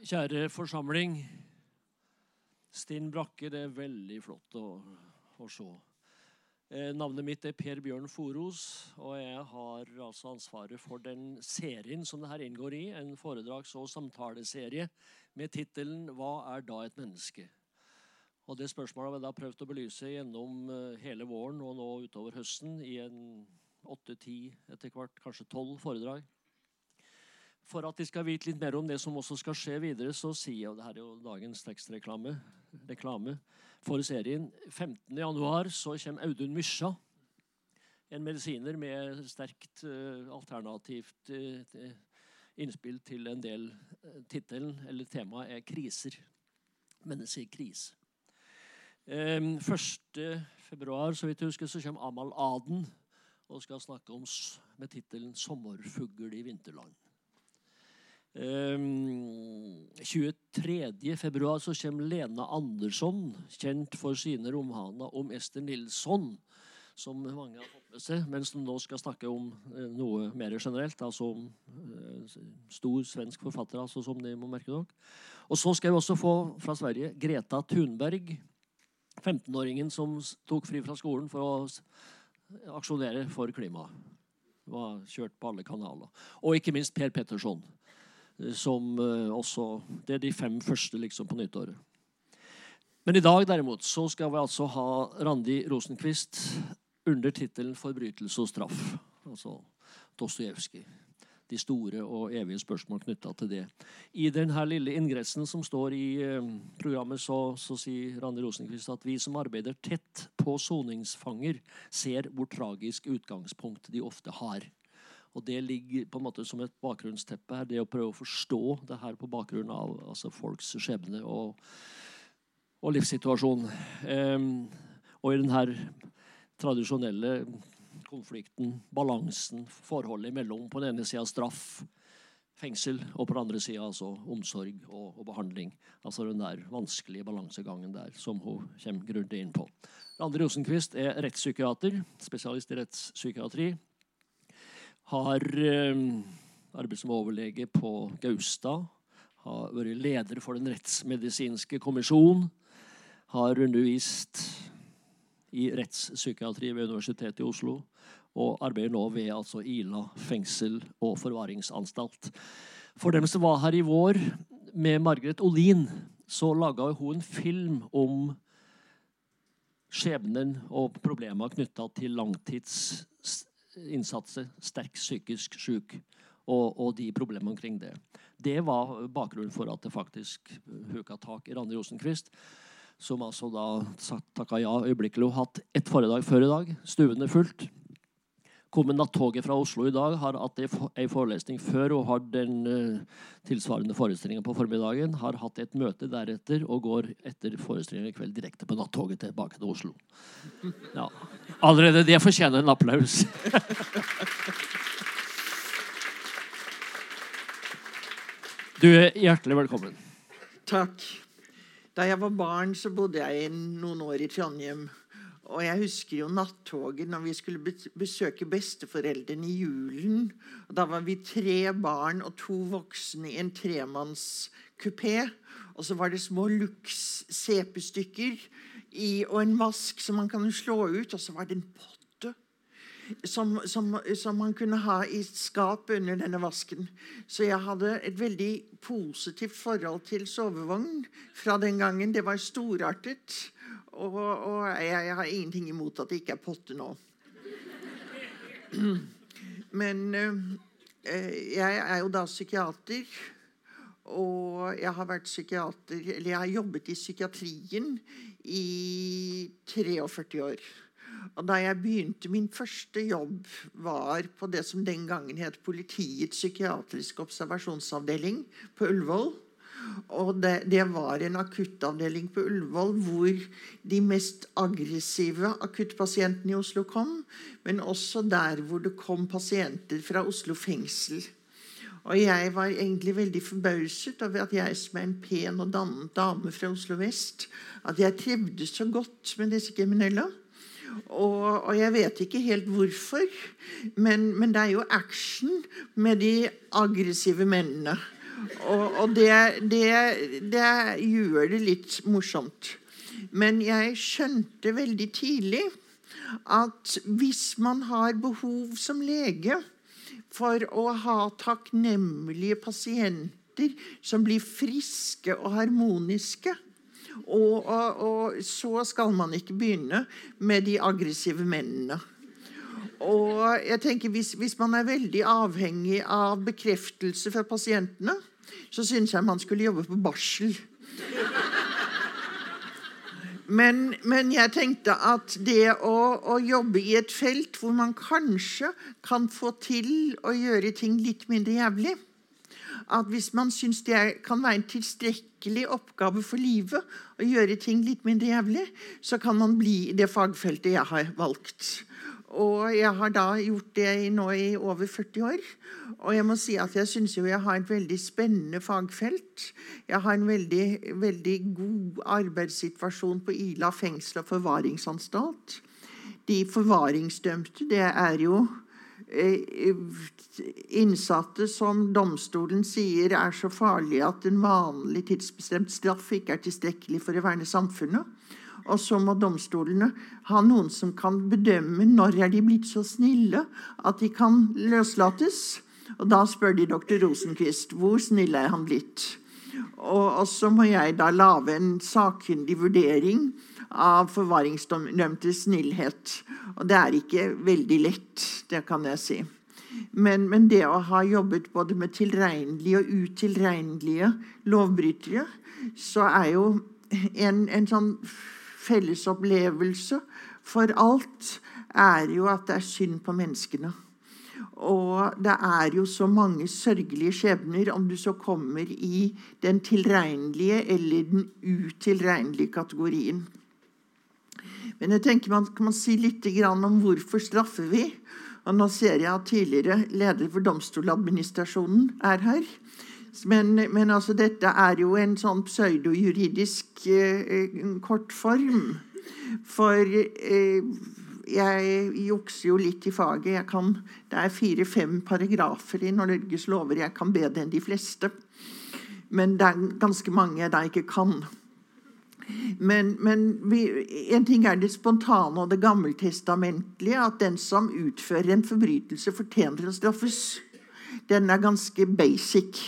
Kjære forsamling. Stinn Brakke, det er veldig flott å, å se. Eh, navnet mitt er Per Bjørn Foros, og jeg har altså ansvaret for den serien som det her inngår i. En foredrags- og samtaleserie med tittelen 'Hva er da et menneske?' Og Det spørsmålet har vi da prøvd å belyse gjennom eh, hele våren og nå utover høsten i en åtte-ti, etter hvert kanskje tolv foredrag. For at de skal vite litt mer om det som også skal skje videre, så sier jeg, og det her er jo dagens tekstreklame reklame for serien. 15.1 så kommer Audun Mysja, en medisiner med sterkt uh, alternativt uh, innspill til en del. Uh, Tittelen eller temaet er 'kriser'. Mennesker krise. Um, 1. februar så vidt jeg husker, så kommer Amal Aden og skal snakke om med tittelen 'Sommerfugl i vinterland'. Um, 23. februar så kommer Lena Andersson, kjent for sine romaner om Ester Nilsson, som mange har fått med seg, mens hun nå skal snakke om uh, noe mer generelt. Altså om uh, stor svensk forfatter, altså, som de må merke nok. Og så skal vi også få fra Sverige Greta Thunberg, 15-åringen som tok fri fra skolen for å aksjonere for klimaet. Var kjørt på alle kanaler. Og ikke minst Per Petterson som uh, også Det er de fem første liksom på nyttåret. Men i dag derimot så skal vi altså ha Randi Rosenquist under tittelen 'Forbrytelse og straff'. Altså Dostojevskij. De store og evige spørsmål knytta til det. I denne lille ingressen som står i uh, programmet, så, så, sier Randi Rosenquist at vi som arbeider tett på soningsfanger, ser hvor tragisk utgangspunkt de ofte har. Og det ligger på en måte som et bakgrunnsteppe her, det å prøve å forstå det her på bakgrunn av altså, folks skjebne og, og livssituasjon. Um, og i den her tradisjonelle konflikten, balansen, forholdet mellom på den ene sida straff, fengsel, og på den andre sida altså omsorg og, og, behandling. Altså den der vanskelige balansegangen der som hun kommer grundig inn på. Randi Rosenquist er rettspsykiater, spesialist i rettspsykiatri har eh, arbeidet som overlege på Gaustad. Har vært leder for Den rettsmedisinske kommisjon. Har undervist i rettspsykiatri ved Universitetet i Oslo. Og arbeider nå ved altså Ila fengsel og forvaringsanstalt. For dem som var her i vår med Margaret Olin, så laga hun en film om skjebnen og problemer knytta til langtids innsatte sterk psykisk syk, og, og, de problemene omkring det. Det var bakgrunnen for at det faktisk huka tak i Randi Rosenquist, som altså da takka ja øyeblikkelig. Hun hatt ett foredrag før i dag, stuende fullt. Kom med nattoget fra Oslo i dag, har hatt ei forelesning før og har den uh, tilsvarende forestillinga på formiddagen. Har hatt et møte deretter og går etter forestillinga i kveld direkte på nattoget tilbake til Oslo. Ja. Allerede det fortjener en applaus. Du er hjertelig velkommen. Takk. Da jeg var barn, så bodde jeg noen år i Trondheim. Og jeg husker jo nattoget når vi skulle besøke besteforeldrene i julen. Og da var vi tre barn og to voksne i en tremannskupé. Og så var det små Lux CP-stykker og en vask som man kan slå ut. Og så var det en potte som, som, som, man kunne ha i skap under denne vasken. Så jeg hadde et veldig positivt forhold til sovevogn fra den gangen. Det var storartet. Og, og jeg, jeg, har ingenting imot at det ikke er potte nå. Men uh, jeg er jo da psykiater. Og jeg har vært psykiater Eller jeg har jobbet i psykiatrien i 43 år. Og da jeg begynte Min første jobb var på det som den gangen het Politiets psykiatriske observasjonsavdeling på Ullevål. Og det, det, var en akuttavdeling på Ullevål hvor de mest aggressive akuttpasientene i Oslo kom, men også der hvor det kom pasienter fra Oslo fengsel. Og jeg var egentlig veldig forbauset over at jeg som er en pen og dannet dame fra Oslo vest, at jeg trivdes så godt med disse kriminelle. Og, og, jeg vet ikke helt hvorfor, men, men, det er jo action med de aggressive mennene. Og, og det, det, det gjør det litt morsomt. Men jeg skjønte veldig tidlig at hvis man har behov som lege for å ha takknemlige pasienter som blir friske og harmoniske, og, og, og, så skal man ikke begynne med de aggressive mennene. Og jeg tenker hvis, hvis man er veldig avhengig av bekreftelse fra pasientene, så syns jeg man skulle jobbe på barsel. Men, men, jeg tenkte at det å, å, jobbe i et felt hvor man kanskje kan få til å gjøre ting litt mindre jævlig At hvis man syns det kan være en tilstrekkelig oppgave for livet å gjøre ting litt mindre jævlig, så kan man bli i det fagfeltet jeg har valgt. Og jeg har da gjort det nå i over 40 år. Og jeg må si at jeg syns jo jeg har et veldig spennende fagfelt. Jeg har en veldig, veldig god arbeidssituasjon på Ila fengsel og forvaringsanstalt. De forvaringsdømte, det er jo eh, innsatte som domstolen sier er så farlige at en vanlig tidsbestemt straff ikke er tilstrekkelig for å verne samfunnet. Og så må domstolene ha noen som kan bedømme når er de blitt så snille at de kan løslates. Og da spør de doktor Rosenquist hvor snill er han blitt. Og, så må jeg da lage en sakkyndig vurdering av forvaringsdømtes snillhet. Og det er ikke veldig lett, det kan jeg si. Men, men, det å ha jobbet både med tilregnelige og utilregnelige lovbrytere, så er jo en, en sånn fellesopplevelse for alt er jo at det er synd på menneskene. Og det er jo så mange sørgelige skjebner om du så kommer i den tilregnelige eller den utilregnelige kategorien. Men jeg tenker man kan man si litt om hvorfor straffer vi. Og nå ser jeg at tidligere leder for Domstoladministrasjonen er her. Men, men altså, dette er jo en sånn pseudojuridisk eh, kortform. For eh, jeg jukser jo litt i faget. Jeg Kan, det er fire-fem paragrafer i Norges lover jeg kan bedre enn de fleste. Men det er ganske mange jeg ikke kan. Men, men vi, en ting er det spontane og det gammeltestamentlige. At den som utfører en forbrytelse, fortjener å straffes. Den er ganske basic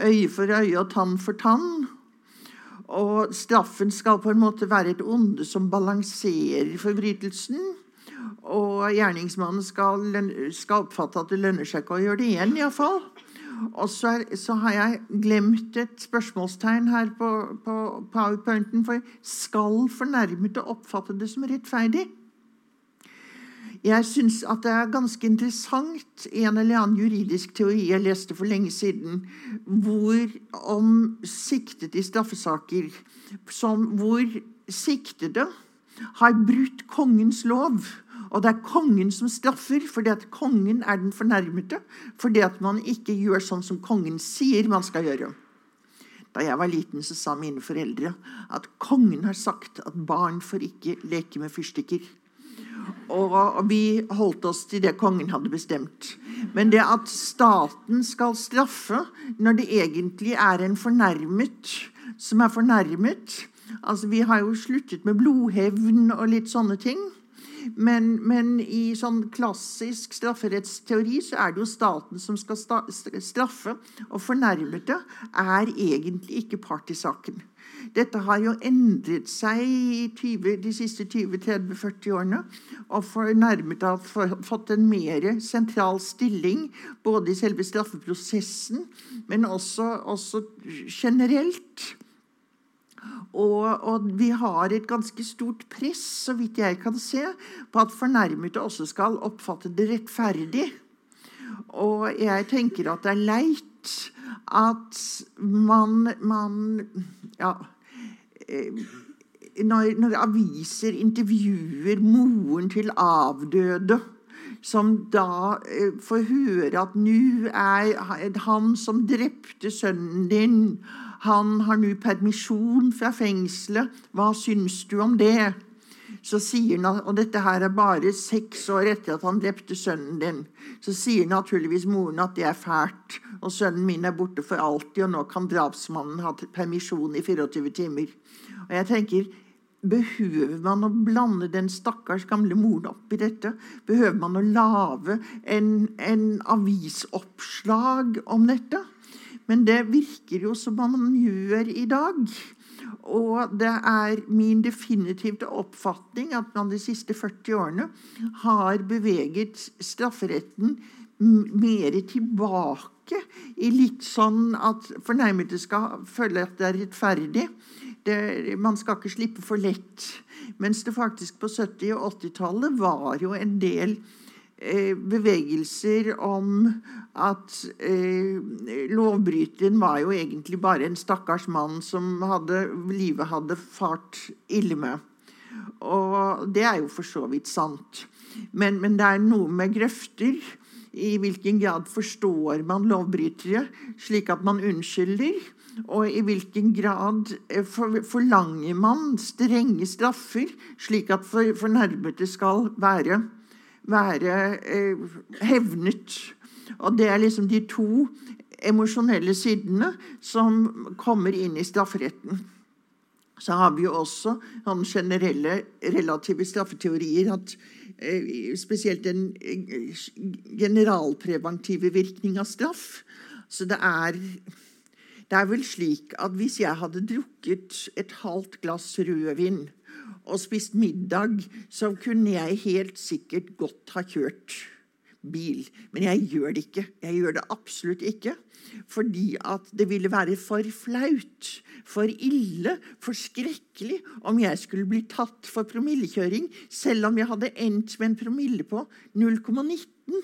øye for øye og tann for tann. Og straffen skal på en måte være et onde som balanserer forbrytelsen. Og gjerningsmannen skal, skal oppfatte at det lønner seg ikke å gjøre det igjen, iallfall. Og så, er, så har jeg glemt et spørsmålstegn her på, på powerpointen. For skal fornærmede oppfatte det som rettferdig? Jeg syns at det er ganske interessant en eller annen juridisk teori jeg leste for lenge siden, hvor om siktede i straffesaker som, hvor siktede har brutt kongens lov. Og det er kongen som straffer, fordi at kongen er den fornærmede. Fordi at man ikke gjør sånn som kongen sier man skal gjøre. Da jeg var liten, så sa mine foreldre at kongen har sagt at barn får ikke leke med fyrstikker. Og vi holdt oss til det kongen hadde bestemt. Men det at staten skal straffe når det egentlig er en fornærmet som er fornærmet altså Vi har jo sluttet med blodhevn og litt sånne ting. Men, men, i sånn klassisk strafferettsteori så er det jo staten som skal straffe. Og fornærmede er egentlig ikke part i saken. Dette har jo endret seg i 20, de siste 20-30-40 årene. Og fornærmet har fått en mer sentral stilling både i selve straffeprosessen, men også, også generelt. Og, og, vi har et ganske stort press, så vidt jeg kan se, på at fornærmede også skal oppfatte det rettferdig. Og jeg tenker at det er leit at man, man ja, når, når, aviser intervjuer moren til avdøde, som da eh, får høre at nå er han som drepte sønnen din, han har nå permisjon fra fengselet. Hva syns du om det? Så sier han, og dette her er bare seks år etter at han drepte sønnen din, så sier naturligvis moren at det er fælt, og sønnen min er borte for alltid, og nå kan drapsmannen ha permisjon i 24 timer. Og jeg tenker, Behøver man å blande den stakkars gamle moren opp i dette? Behøver man å lage en, en avisoppslag om dette? Men det virker jo som man gjør i dag. Og det er min definitive oppfatning at man de siste 40 årene har beveget strafferetten mer tilbake i litt sånn at fornærmede skal føle at det er rettferdig det, man skal ikke slippe for lett. Mens det faktisk på 70- og 80-tallet var jo en del eh, bevegelser om at eh, lovbryteren var jo egentlig bare en stakkars mann som hadde, livet hadde fart ille med. Og det er jo for så vidt sant. Men, men det er noe med grøfter. I hvilken grad forstår man lovbrytere slik at man unnskylder? Og i hvilken grad eh, forlanger man strenge straffer, slik at fornærmede skal være, være eh, hevnet? Og det er liksom de to emosjonelle sidene som kommer inn i strafferetten. Så har vi jo også sånn generelle relative straffeteorier. at eh, Spesielt den generalpreventive virkning av straff. Så det er det er vel slik at hvis jeg hadde drukket et halvt glass rødvin og spist middag, så kunne jeg helt sikkert godt ha kjørt bil. Men jeg gjør det ikke. Jeg gjør det absolutt ikke. Fordi at det ville være for flaut, for ille, for skrekkelig om jeg skulle bli tatt for promillekjøring, selv om jeg hadde endt med en promille på 0,19.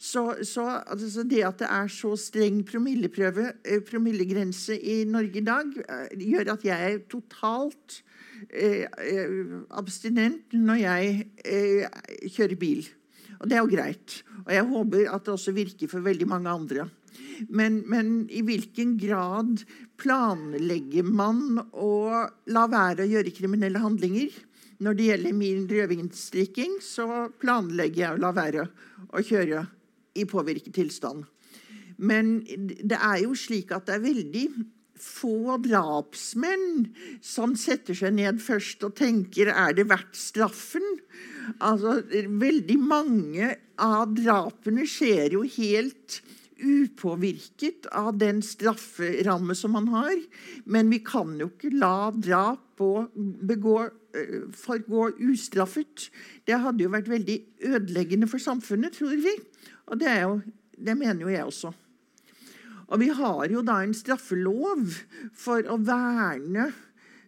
Så, så altså det at det er så streng promilleprøve, eh, promillegrense i Norge i dag, eh, gjør at jeg er totalt eh, eh, abstinent når jeg eh, kjører bil. Og det er jo greit. Og jeg håper at det også virker for veldig mange andre. Men, men, i hvilken grad planlegger man å la være å gjøre kriminelle handlinger? Når det gjelder min rødvinsdrikking, så planlegger jeg å la være å kjøre i påvirket tilstand. Men det er jo slik at det er veldig få drapsmenn som setter seg ned først og tenker er det verdt straffen. Altså, Veldig mange av drapene skjer jo helt upåvirket av den strafferamme som man har. Men vi kan jo ikke la drap og eh, forgå ustraffet. Det hadde jo vært veldig ødeleggende for samfunnet, tror vi. Og det, jo, det mener jo jeg også. Og vi har jo da en straffelov for å verne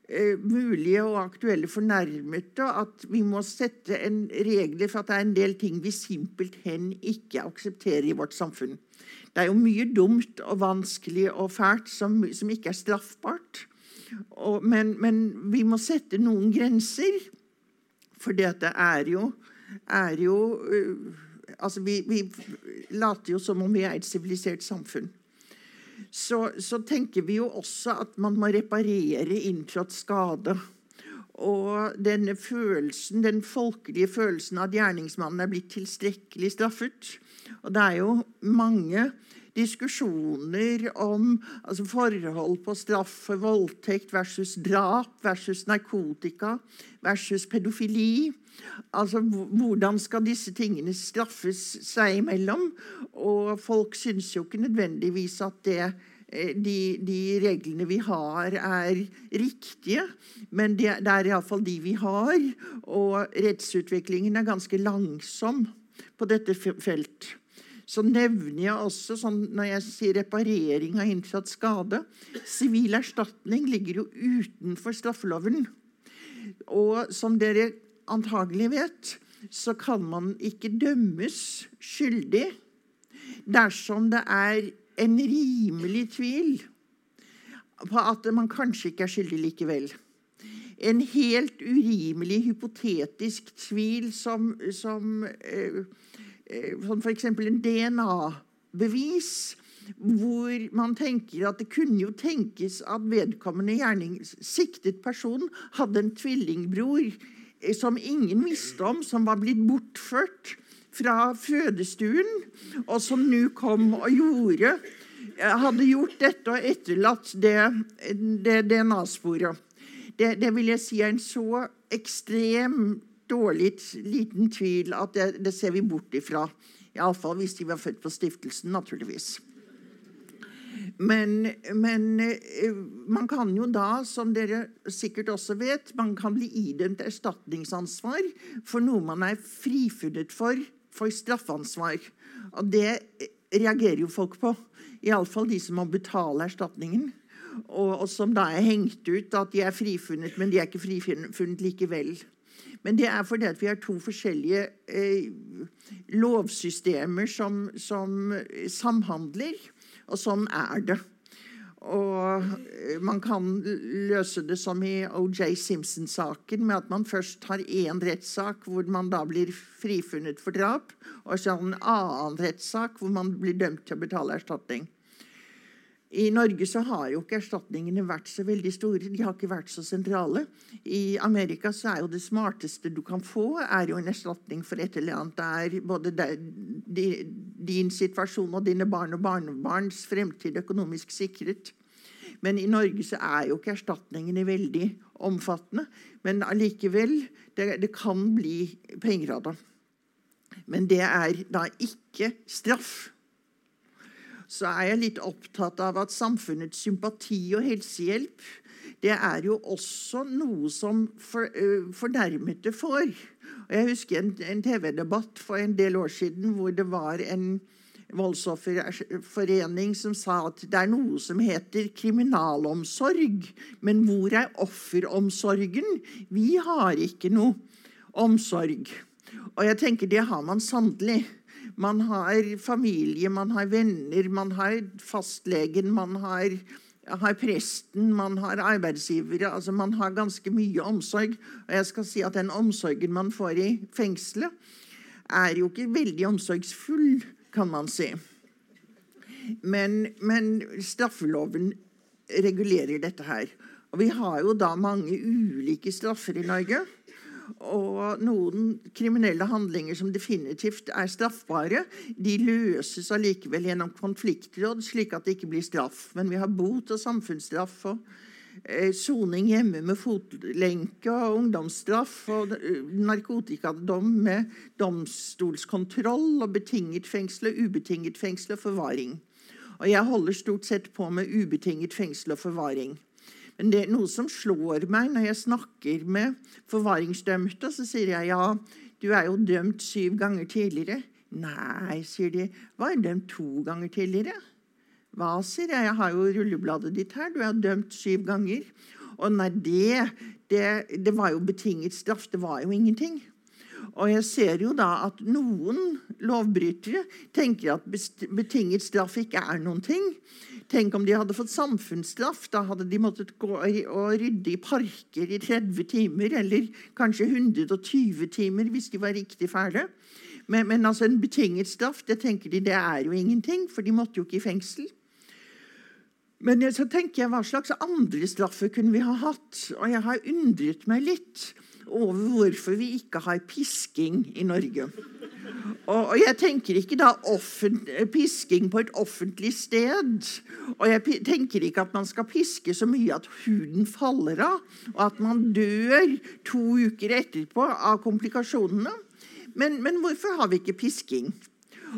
eh, mulige og aktuelle fornærmede. At vi må sette en regler for at det er en del ting vi simpelthen ikke aksepterer i vårt samfunn. Det er jo mye dumt og vanskelig og fælt som, som ikke er straffbart. Og, men, men, vi må sette noen grenser, for dette er jo, er jo uh, altså vi, vi, later jo som om vi er et sivilisert samfunn. Så, så, tenker vi jo også at man må reparere inntrådt skade. Og denne følelsen, den folkelige følelsen av at gjerningsmannen er blitt tilstrekkelig straffet. Og det er jo mange diskusjoner om altså forhold på straff for voldtekt versus drap versus narkotika versus pedofili. Altså, Hvordan skal disse tingene straffes seg imellom? Og folk syns jo ikke nødvendigvis at det, eh, de, de, reglene vi har, er riktige. Men det, det er iallfall de vi har. Og rettsutviklingen er ganske langsom på dette felt. Så nevner jeg også, sånn, når jeg sier reparering av innsatt skade Sivil erstatning ligger jo utenfor straffeloven. Og som dere antagelig vet, så kan man ikke dømmes skyldig dersom det er en rimelig tvil på at man kanskje ikke er skyldig likevel. En helt urimelig hypotetisk tvil som, som, eh, eh som f.eks. en DNA-bevis hvor man tenker at det kunne jo tenkes at vedkommende gjerning, siktet person hadde en tvillingbror som ingen visste om, som var blitt bortført fra fødestuen, og som nå kom og gjorde hadde gjort dette og etterlatt det, det DNA-sporet. Det, det, vil jeg si er en så ekstrem dårlig liten tvil at det, det ser vi bort ifra. Iallfall hvis de var født på stiftelsen, naturligvis. Men, men, eh, man kan jo da, som dere sikkert også vet, man kan bli idømt erstatningsansvar for noe man er frifunnet for, for straffansvar. Og det reagerer jo folk på. Iallfall de som må betale erstatningen. Og, og, som da er hengt ut at de er frifunnet, men de er ikke frifunnet likevel. Men det er fordi at vi har to forskjellige eh, lovsystemer som, som, samhandler, og sånn er det. Og eh, man kan løse det som i OJ Simpson-saken, med at man først har én rettssak hvor man da blir frifunnet for drap, og så en annen rettssak hvor man blir dømt til å betale erstatning. I Norge så har jo ikke erstatningene vært så veldig store. De har ikke vært så sentrale. I Amerika så er jo det smarteste du kan få, er jo en erstatning for et eller annet. Det er både der, din situasjon og dine barn og barnebarns fremtid økonomisk sikret. Men i Norge så er jo ikke erstatningene veldig omfattende. Men allikevel, det, det kan bli penger av det. Men det er da ikke straff så er jeg litt opptatt av at samfunnets sympati og helsehjelp det er jo også noe som for, uh, fornærmede får. Og jeg husker en, en TV-debatt for en del år siden hvor det var en voldsofferforening som sa at det er noe som heter kriminalomsorg. Men hvor er offeromsorgen? Vi har ikke noe omsorg. Og jeg tenker det har man sannelig. Man har familie, man har venner, man har fastlegen, man har, har presten, man har arbeidsgivere. altså Man har ganske mye omsorg. Og jeg skal si at den omsorgen man får i fengselet, er jo ikke veldig omsorgsfull, kan man si. Men, men straffeloven regulerer dette her. Og vi har jo da mange ulike straffer i Norge og noen kriminelle handlinger som definitivt er straffbare, de løses allikevel gjennom konfliktråd, slik at det ikke blir straff. Men vi har bot og samfunnsstraff og eh, soning hjemme med fotlenke og ungdomsstraff og eh, narkotikadom med domstolskontroll og betinget fengsel og ubetinget fengsel og forvaring. Og jeg holder stort sett på med ubetinget fengsel og forvaring. Det er noe som slår meg når jeg snakker med forvaringsdømte. Så sier jeg ja, du er jo dømt syv ganger tidligere. Nei, sier de. Var er dømt to ganger tidligere? Hva, sier jeg. Jeg har jo rullebladet ditt her. Du er dømt syv ganger. Og nei, det, det, det var jo betinget straff. Det var jo ingenting. Og jeg ser jo da at noen lovbrytere tenker at betinget straff ikke er noen ting. Tenk om de hadde fått samfunnsstraff. Da hadde de måttet gå og rydde i parker i 30 timer, eller kanskje 120 timer hvis de var riktig fæle. Men, men altså en betinget straff det tenker de, det er jo ingenting, for de måtte jo ikke i fengsel. Men så tenker jeg, hva slags andre straffer kunne vi ha hatt? Og jeg har undret meg litt over hvorfor vi ikke har pisking i Norge. Og, og jeg tenker ikke da pisking på et offentlig sted. Og jeg tenker ikke at man skal piske så mye at huden faller av, og at man dør to uker etterpå av komplikasjonene. Men, men hvorfor har vi ikke pisking?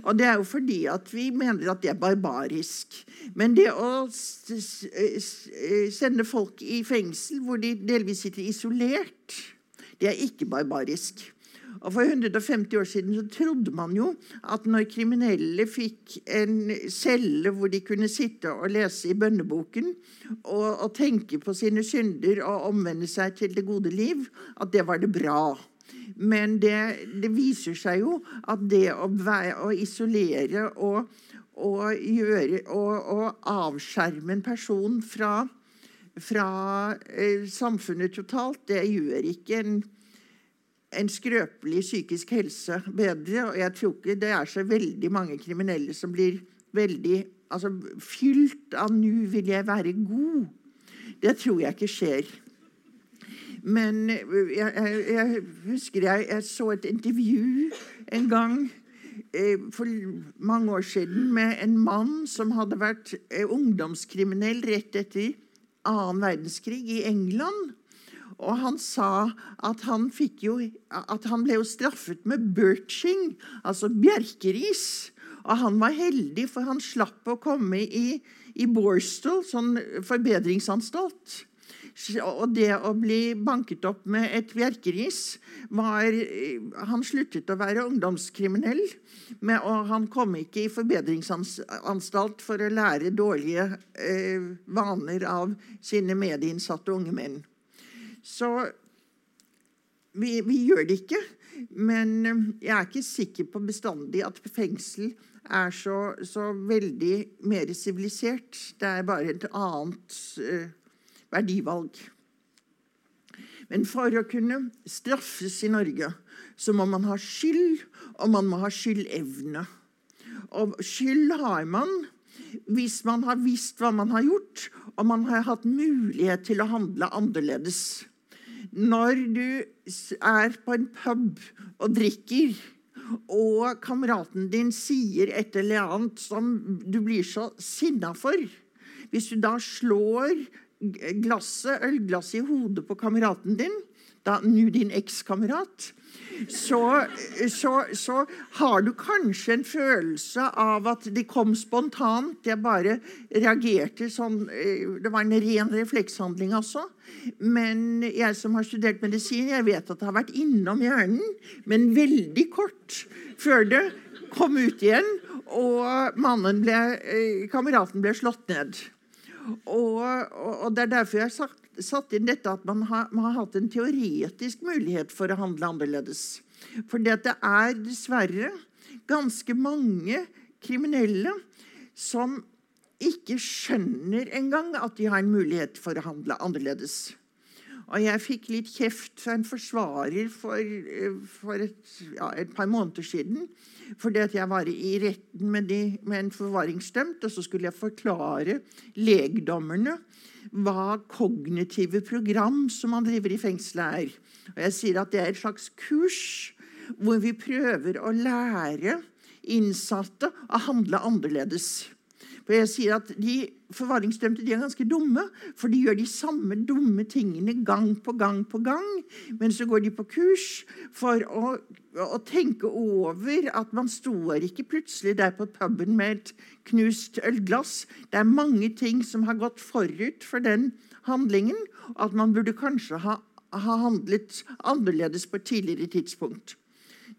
Og det er jo fordi at vi mener at det er barbarisk. Men det å sende folk i fengsel hvor de delvis sitter isolert det er ikke barbarisk. Og For 150 år siden så trodde man jo at når kriminelle fikk en celle hvor de kunne sitte og lese i bønneboken og, og tenke på sine synder og omvende seg til det gode liv, at det var det bra. Men det, det viser seg jo at det å, å isolere og, og, gjøre, og, og avskjerme en person fra fra eh, samfunnet totalt, det gjør ikke en, en skrøpelig psykisk helse bedre. Og jeg tror ikke det er så veldig mange kriminelle som blir veldig altså, fylt av 'nå vil jeg være god'. Det tror jeg ikke skjer. Men jeg, jeg, jeg husker jeg, jeg, så et intervju en gang eh, for mange år siden med en mann som hadde vært eh, ungdomskriminell rett etter annen verdenskrig i England. Og han sa at han, jo, at han ble jo straffet med birching, altså bjerkeris. Og han var heldig, for han slapp å komme i, i Borstal, sånn forbedringsanstalt. Og det å bli banket opp med et bjerkeris var Han sluttet å være ungdomskriminell, og han kom ikke i forbedringsanstalt for å lære dårlige eh, vaner av sine medinnsatte unge menn. Så vi, vi, gjør det ikke. Men eh, jeg er ikke sikker på bestandig at fengsel er så, så veldig mer sivilisert. Det er bare et annet uh, verdivalg. Men for å kunne straffes i Norge så må man ha skyld, og man må ha skyldevne. Og skyld har man hvis man har visst hva man har gjort, og man har hatt mulighet til å handle annerledes. Når du er på en pub og drikker, og kameraten din sier et eller annet som du blir så sinna for Hvis du da slår glasset, ølglasset i hodet på kameraten din, da nå din ekskamerat, så, så, så, har du kanskje en følelse av at det kom spontant. Jeg bare reagerte sånn eh, Det var en ren reflekshandling, også. Men jeg som har studert medisin, jeg vet at det har vært innom hjernen, men veldig kort før det kom ut igjen, og ble, eh, kameraten ble slått ned. Og, og, Det er derfor jeg har sagt, satt inn dette at man har, man har, hatt en teoretisk mulighet for å handle annerledes. For det er dessverre ganske mange kriminelle som ikke skjønner engang at de har en mulighet for å handle annerledes. Og jeg fikk litt kjeft fra en forsvarer for, for et, ja, et, par måneder siden. Fordi at jeg var i retten med, de, med en forvaringsdømt, og så skulle jeg forklare legdommerne hva kognitive program som man driver i fengselet, er. Og jeg sier at det er et slags kurs hvor vi prøver å lære innsatte å handle annerledes. For jeg sier at De forvaringsdømte de er ganske dumme, for de gjør de samme dumme tingene gang på gang på gang. Men så går de på kurs for å, å tenke over at man står ikke plutselig der på puben med et knust ølglass. Det er mange ting som har gått forut for den handlingen, og at man burde kanskje ha, ha handlet annerledes på et tidligere tidspunkt.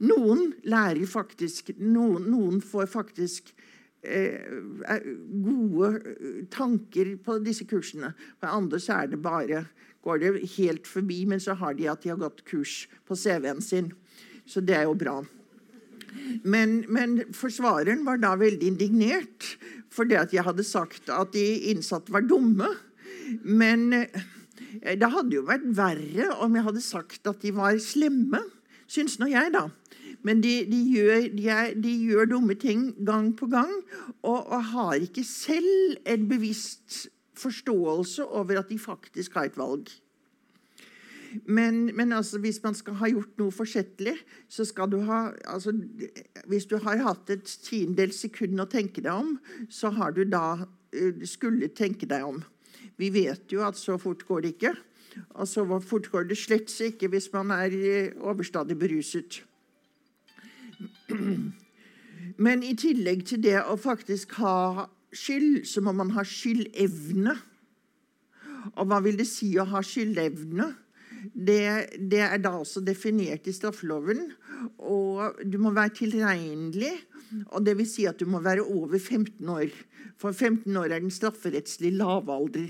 Noen lærer faktisk, noen, noen får faktisk gode eh, tanker på disse kursene. For andre så er det bare går det helt forbi, men så har de at de har gått kurs på CV-en sin. Så det er jo bra. Men, men, forsvareren var da veldig indignert fordi at jeg hadde sagt at de innsatte var dumme. Men eh, det hadde jo vært verre om jeg hadde sagt at de var slemme, syns nå jeg, da. Men de, de, gjør, de, er, de, gjør, dumme ting gang på gang og, og, har ikke selv en bevisst forståelse over at de faktisk har et valg. Men, men altså, hvis man skal ha gjort noe forsettlig, så skal du ha altså, Hvis du har hatt et tiendedels sekund å tenke deg om, så har du da uh, skulle tenke deg om. Vi vet jo at så fort går det ikke. Og så fort går det slett ikke hvis man er uh, overstadig beruset. Men i tillegg til det å faktisk ha skyld, så må man ha skyldevne. Og hva vil det si å ha skyldevne? Det, det, er da også definert i straffeloven. Og du må være tilregnelig. Og det vil si at du må være over 15 år. For 15 år er den strafferettslig lavalder.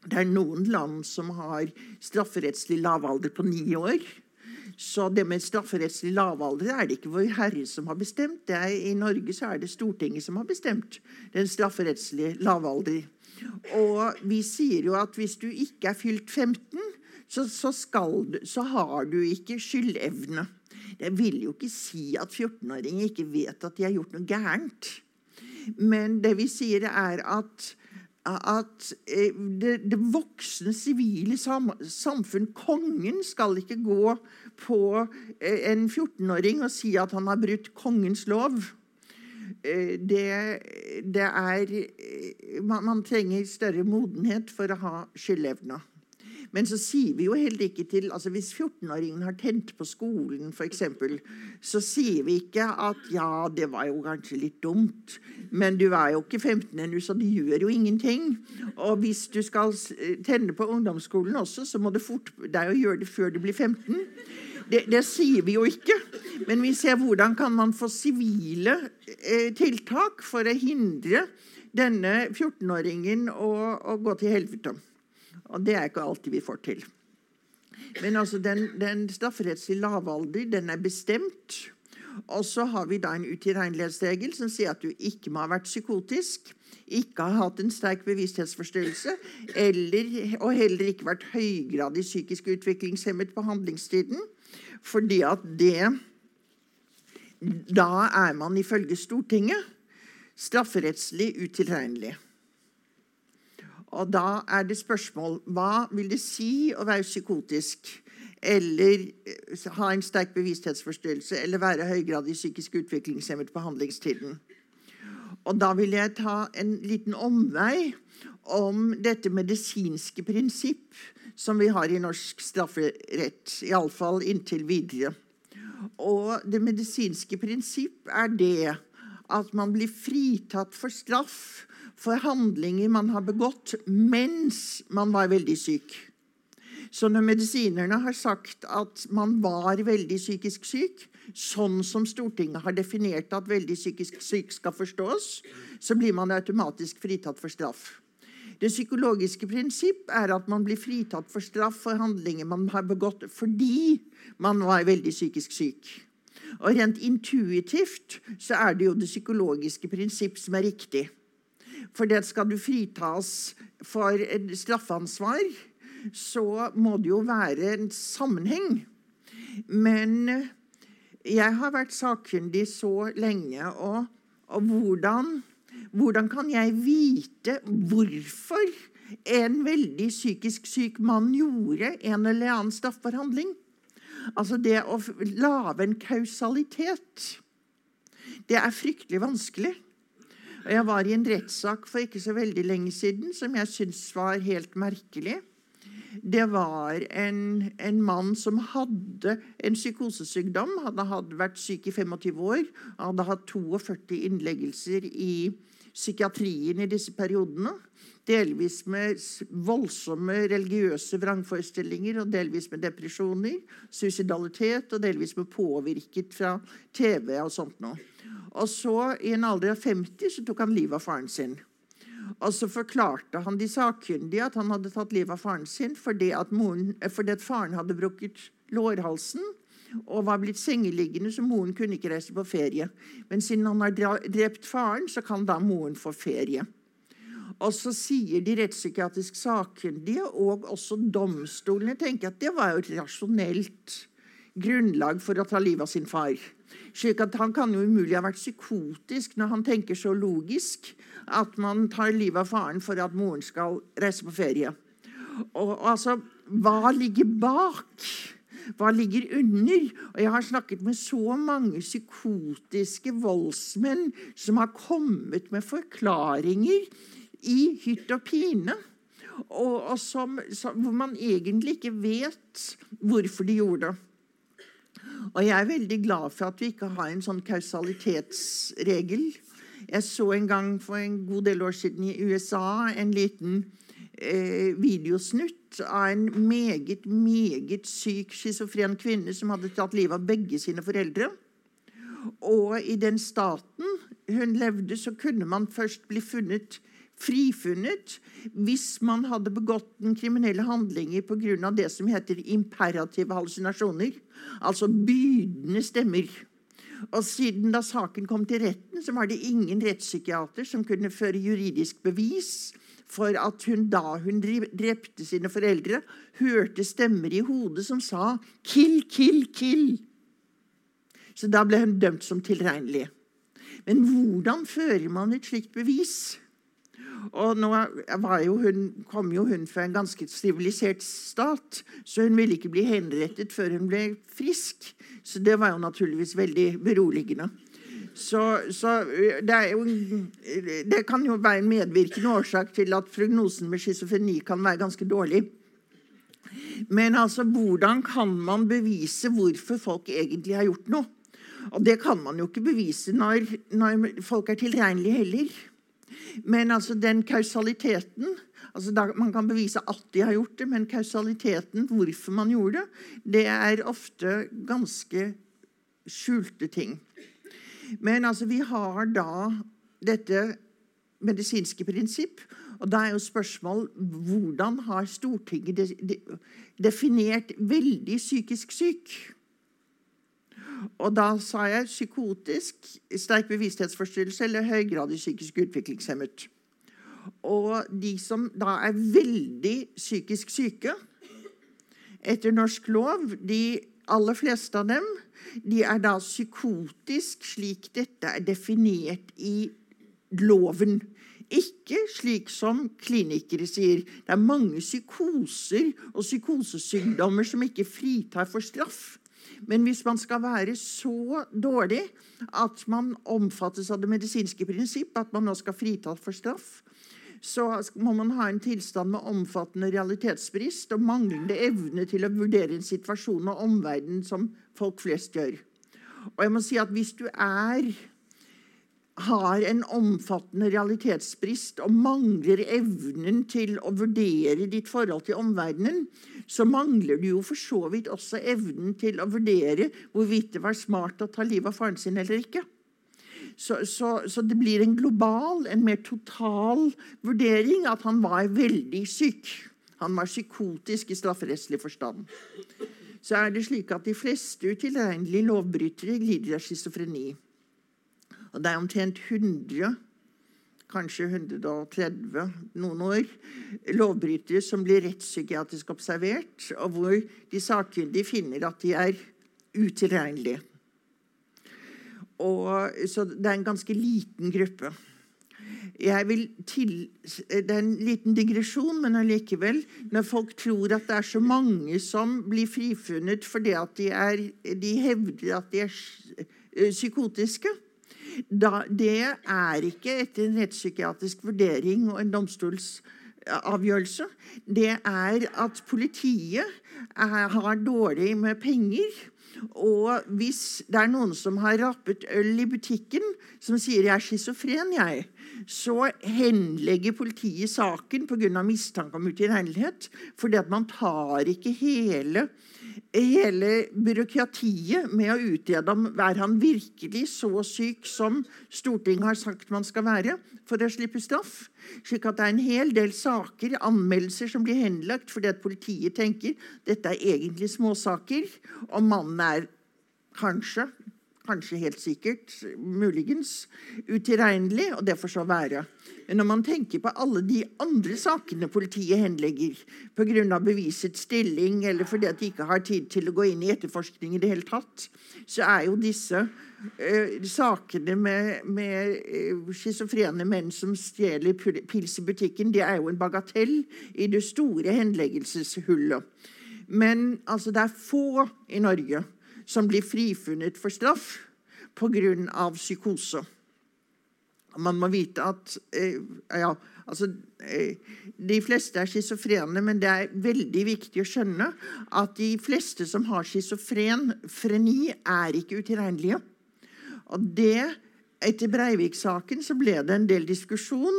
Det er noen land som har strafferettslig lavalder på ni år. Så det med strafferettslig lavalder er det ikke vår Herre som har bestemt. Er, I Norge så er det Stortinget som har bestemt den strafferettslige lavalder. Og vi sier jo at hvis du ikke er fylt 15, så, så, skal, så har du ikke skyldevne. Det vil jo ikke si at 14-åringer ikke vet at de har gjort noe gærent. Men det vi sier, er at at eh, det, det voksne sivile sam, samfunn, kongen, skal ikke gå på eh, en 14-åring og si at han har brutt kongens lov. Eh, det, det er man, man, trenger større modenhet for å ha skyldevne. Men så sier vi jo heller ikke til altså Hvis 14-åringen har tent på skolen, f.eks., så sier vi ikke at ja, det var jo kanskje litt dumt, men du er jo ikke 15 ennå, så du gjør jo ingenting. Og hvis du skal tenne på ungdomsskolen også, så må det fort deg å gjøre det før du blir 15. Det, det, sier vi jo ikke, men vi ser hvordan kan man få sivile eh, tiltak for å hindre denne 14-åringen å, å gå til helvete. Og det er ikke alltid vi får til. Men altså den, den strafferettslige lavalder den er bestemt. Og så har vi da en utilregnelighetsregel som sier at du ikke må ha vært psykotisk, ikke ha hatt en sterk bevissthetsforstyrrelse eller, og heller ikke vært høygradig psykisk utviklingshemmet på handlingstiden. Fordi at det Da er man ifølge Stortinget strafferettslig utilregnelig. Og da er det spørsmål hva vil det si å være psykotisk eller eh, ha en sterk bevissthetsforstyrrelse eller være høygradig psykisk utviklingshemmet på handlingstiden. Og da vil jeg ta en liten omvei om dette medisinske prinsipp som vi har i norsk strafferett, iallfall inntil videre. Og det medisinske prinsipp er det at man blir fritatt for straff for handlinger man har begått mens man var veldig syk. Så når medisinerne har sagt at man var veldig psykisk syk, sånn som Stortinget har definert at veldig psykisk syk skal forstås, så blir man automatisk fritatt for straff. Det psykologiske prinsipp er at man blir fritatt for straff for handlinger man har begått fordi man var veldig psykisk syk. Og Rent intuitivt så er det jo det psykologiske prinsipp som er riktig. For det skal du fritas for straffansvar, så må det jo være en sammenheng. Men jeg har vært sakkyndig så lenge, og, og hvordan, hvordan kan jeg vite hvorfor en veldig psykisk syk mann gjorde en eller annen straffbar? Altså det å lage en kausalitet, det er fryktelig vanskelig. Jeg var i en rettssak for ikke så veldig lenge siden som jeg syntes var helt merkelig. Det var en, en, mann som hadde en psykosesykdom. Hadde, hadde vært syk i 25 år. Hadde hatt 42 innleggelser i psykiatrien i disse periodene. Delvis med voldsomme religiøse vrangforestillinger, og delvis med depresjoner, suicidalitet, og delvis med påvirket fra TV og sånt noe. Og så, i en alder av 50, så tok han livet av faren sin. Og så forklarte han de sakkyndige at han hadde tatt livet av faren sin fordi at, moren, eh, fordi at faren hadde brukket lårhalsen og var blitt sengeliggende, så moren kunne ikke reise på ferie. Men siden han har drept faren, så kan da moren få ferie. Og så sier de rettspsykiatrisk sakkyndige og også domstolene tenker at det var jo rasjonelt grunnlag for å ta livet av sin far. Slik at Han kan jo umulig ha vært psykotisk når han tenker så logisk at man tar livet av faren for at moren skal reise på ferie. Og altså, Hva ligger bak? Hva ligger under? Og Jeg har snakket med så mange psykotiske voldsmenn som har kommet med forklaringer i hytt og pine. Og, og som, som, hvor man egentlig ikke vet hvorfor de gjorde det. Og jeg er veldig glad for at vi ikke har en sånn kausalitetsregel. Jeg så en gang for en god del år siden i USA en liten eh, videosnutt av en meget, meget syk schizofren kvinne som hadde tatt livet av begge sine foreldre. Og i den staten hun levde, så kunne man først bli funnet frifunnet hvis man hadde begått den kriminelle handlinger pga. det som heter imperative hallusinasjoner, altså bydende stemmer. Og siden da saken kom til retten, så var det ingen rettspsykiater som kunne føre juridisk bevis for at hun da hun drepte sine foreldre, hørte stemmer i hodet som sa 'kill, kill, kill'. Så da ble hun dømt som tilregnelig. Men hvordan fører man et slikt bevis? Og nå jo hun, kom jo hun fra en ganske sivilisert stat, så hun ville ikke bli henrettet før hun ble frisk. Så det var jo naturligvis veldig beroligende. Så, så det, jo, det, kan jo være en medvirkende årsak til at prognosen med schizofreni kan være ganske dårlig. Men altså, hvordan kan man bevise hvorfor folk egentlig har gjort noe? Og det kan man jo ikke bevise når, når folk er tilregnelige heller. Men altså den kausaliteten altså da, Man kan bevise at de har gjort det, men kausaliteten, hvorfor man gjorde det, det er ofte ganske skjulte ting. Men altså, vi har da dette medisinske prinsipp. Og da er jo spørsmål hvordan har Stortinget definert veldig psykisk syk? Og da sa jeg psykotisk, sterk bevissthetsforstyrrelse eller høygradig psykisk utviklingshemmet. Og de som da er veldig psykisk syke etter norsk lov, de aller fleste av dem, de er da psykotisk slik dette er definert i loven. Ikke slik som klinikere sier. Det er mange psykoser og psykosesykdommer som ikke fritar for straff. Men hvis man skal være så dårlig at man omfattes av det medisinske prinsipp, at man nå skal fritas for straff, så må man ha en tilstand med omfattende realitetsbrist og manglende evne til å vurdere en situasjon og omverdenen som folk flest gjør. Og jeg må si at hvis du er har en omfattende realitetsbrist og mangler evnen til å vurdere ditt forhold til omverdenen, så mangler du jo for så vidt også evnen til å vurdere hvorvidt det var smart å ta livet av faren sin eller ikke. Så, så, så, det blir en global, en mer total vurdering at han var veldig syk. Han var psykotisk i strafferettslig forstand. Så er det slik at de fleste utilregnelige lovbrytere lider av schizofreni. Og det er omtrent 100, kanskje 130 noen år, lovbrytere som blir rettspsykiatrisk observert, og hvor de sakkyndige finner at de er utilregnelige. Og, så det er en ganske liten gruppe. Til, Det er en liten digresjon, men allikevel. Når folk tror at det er så mange som blir frifunnet fordi de, er, de hevder at de er psykotiske, da, det er ikke etter en rettspsykiatrisk vurdering og en domstolsavgjørelse. Det er at politiet er, har dårlig med penger. Og hvis det er noen som har rappet øl i butikken, som sier 'jeg er schizofren', jeg, så henlegger politiet saken pga. mistanke om utilregnelighet. Fordi at man tar ikke hele hele byråkratiet med å utrede om er han virkelig så syk som Stortinget har sagt man skal være for å slippe straff. Slik at det er en hel del saker, anmeldelser, som blir henlagt fordi at politiet tenker dette er egentlig småsaker, og mannen er kanskje, kanskje helt sikkert, muligens utilregnelig, og det får så være. Men når man tenker på alle de andre sakene politiet henlegger pga. bevisets stilling, eller fordi de ikke har tid til å gå inn i etterforskning i det hele tatt, så er jo disse eh, sakene med, med uh, schizofrene menn som stjeler pils i butikken, det er jo en bagatell i det store henleggelseshullet. Men altså, det er få i Norge som blir frifunnet for straff pga. psykose. Man må vite at eh, ja, altså, eh, De fleste er schizofrene, men det er veldig viktig å skjønne at de fleste som har schizofreni, er ikke utilregnelige. Og det, etter Breivik-saken så ble det en del diskusjon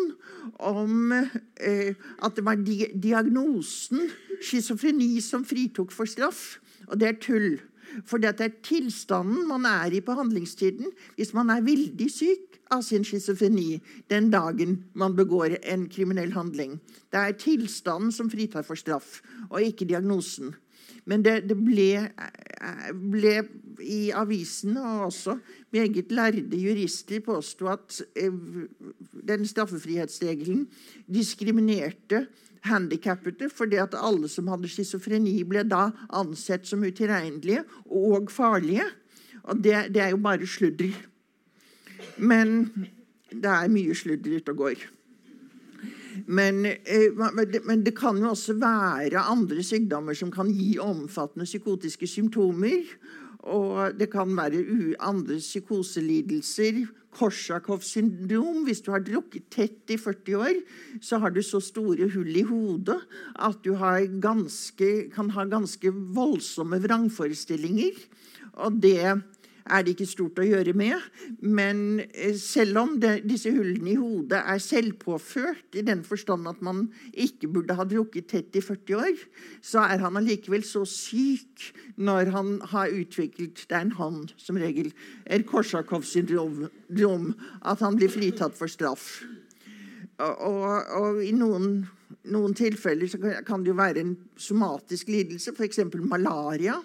om eh, at det var di diagnosen schizofreni som fritok for straff. Og det er tull. For det er tilstanden man er i på handlingstiden. Hvis man er veldig syk, av sin schizofreni den dagen man begår en kriminell handling. Det er tilstanden som fritar for straff, og ikke diagnosen. Men det, det ble, ble, i avisene, og også meget lærde jurister påsto at eh, den straffefrihetsregelen diskriminerte handikappede fordi at alle som hadde schizofreni, ble da ansett som utilregnelige og farlige. Og det, det er jo bare sludder. Men det er mye sludder ute og går. Men, eh, men, det kan jo også være andre sykdommer som kan gi omfattende psykotiske symptomer. Og det kan være andre psykoselidelser. Korsakoff syndrom. Hvis du har drukket tett i 40 år, så har du så store hull i hodet at du ganske, kan ha ganske voldsomme vrangforestillinger. Og det er det ikke stort å gjøre med. Men eh, selv om det, disse hullene i hodet er selvpåført, i den forstand at man ikke burde ha drukket tett i 40 år, så er han allikevel så syk når han har utviklet Det er en han, som regel. Et Korsakows syndrom. At han blir fritatt for straff. Og, og i noen, noen tilfeller kan det jo være en somatisk lidelse, f.eks. malaria.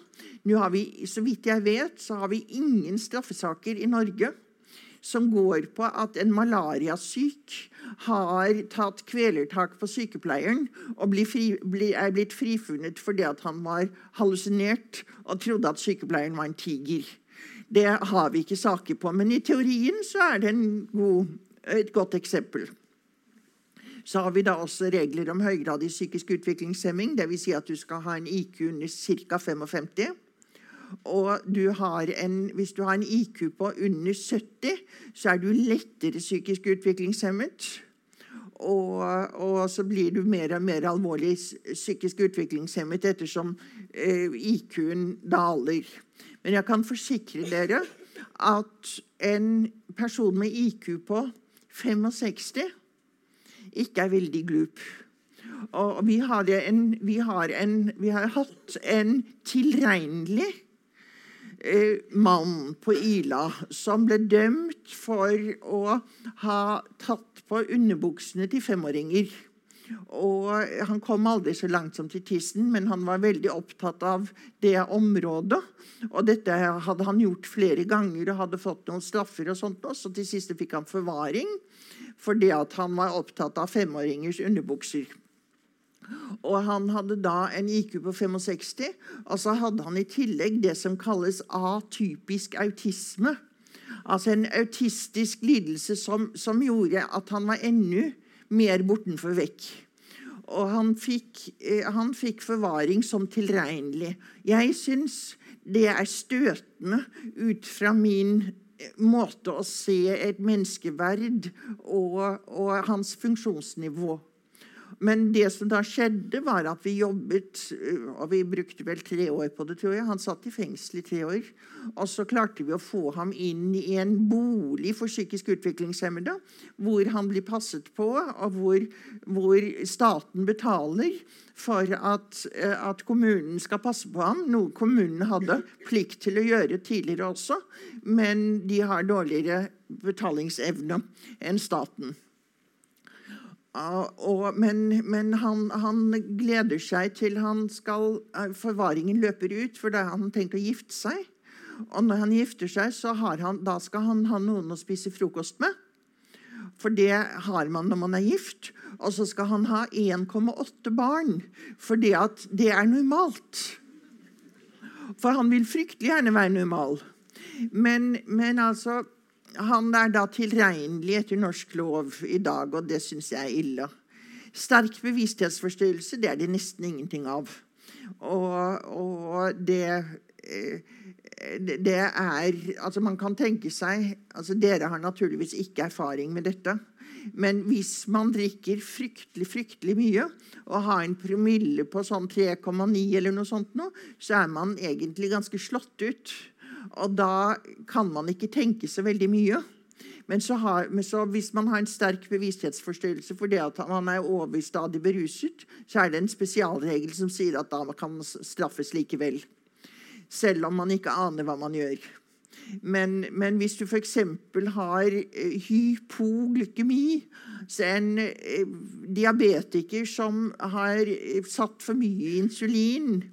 Nå har vi, så vidt jeg vet, så har vi ingen straffesaker i Norge som går på at en malariasyk har tatt kvelertak på sykepleieren og er blitt frifunnet fordi han var hallusinert og trodde at sykepleieren var en tiger. Det har vi ikke saker på, men i teorien så er det god, et godt eksempel. Så har vi da også regler om høygradig psykisk utviklingshemming. Dvs. Si at du skal ha en IQ under ca. 55. Og du en, hvis du har en IQ på under 70, så er du lettere psykisk utviklingshemmet. Og, og, så blir du mer og mer alvorlig psykisk utviklingshemmet ettersom eh, IQ-en daler. Men jeg kan forsikre dere at en person med IQ på 65 ikke er veldig glup. Og vi har, en, vi har, en, vi har hatt en tilregnelig eh, mann på Ila som ble dømt for å ha tatt på underbuksene til femåringer. Og Han kom aldri så langt som til tissen, men han var veldig opptatt av det området. Og Dette hadde han gjort flere ganger og hadde fått noen straffer. og sånt, Så til siste fikk han forvaring fordi han var opptatt av femåringers underbukser. Og han hadde da en IQ på 65, og så hadde han i tillegg det som kalles atypisk autisme. Altså en autistisk lidelse som, som gjorde at han var enda mer bortenfor vekk. Og han fikk, eh, han fikk forvaring som tilregnelig. Jeg syns det er støtende ut fra min eh, måte å se et menneskeverd og, og hans funksjonsnivå men det som da skjedde, var at vi jobbet øh, Og vi brukte vel tre år på det, tror jeg. Han satt i fengsel i tre år. Og så klarte vi å få ham inn i en bolig for psykisk utviklingshemmede, hvor han blir passet på, og hvor, hvor staten betaler for at, øh, at, kommunen skal passe på ham. Noe kommunen hadde plikt til å gjøre tidligere også, men de har dårligere betalingsevne enn staten. Og, men, men han, han, gleder seg til han skal, eh, forvaringen løper ut, for da har han tenkt å gifte seg. Og når han gifter seg, så han, da skal han ha noen å spise frokost med. For det har man når man er gift. Og så skal han ha 1,8 barn, for det, det er normalt. For han vil fryktelig gjerne være normal. Men, men altså han er da tilregnelig etter norsk lov i dag, og det syns jeg er ille. Sterk bevissthetsforstyrrelse det er det nesten ingenting av. Og, og det, eh, det er Altså, man kan tenke seg altså Dere har naturligvis ikke erfaring med dette. Men hvis man drikker fryktelig fryktelig mye og har en promille på sånn 3,9 eller noe sånt, nå, så er man egentlig ganske slått ut. Og da kan man ikke tenke så veldig mye. Men, så har, men så hvis man har en sterk bevissthetsforstyrrelse fordi at man er overstadig beruset, så er det en spesialregel som sier at da kan man straffes likevel. Selv om man ikke aner hva man gjør. Men, men hvis du f.eks. har eh, hypoglykemi, så en eh, diabetiker som har eh, satt for mye insulin,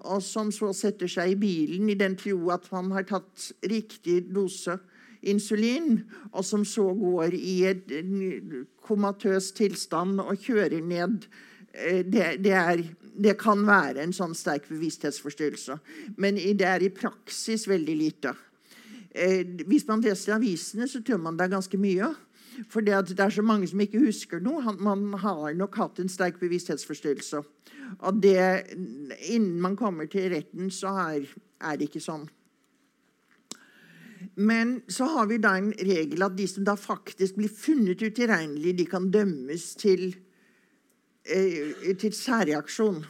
og som så setter seg i bilen i den tro at han har tatt riktig dose insulin, og som så går i en komatøs tilstand og kjører ned det, det, er, det, kan være en sånn sterk bevissthetsforstyrrelse. Men det er i praksis veldig lite. Eh, hvis man leser avisene, så tror man det er ganske mye. For det, er så mange som ikke husker noe. Man har nok hatt en sterk bevissthetsforstyrrelse. Og det, innen man kommer til retten, så er, er det ikke sånn. Men så har vi da en regel at de som da faktisk blir funnet utilregnelige, de kan dømmes til, eh, til særreaksjon.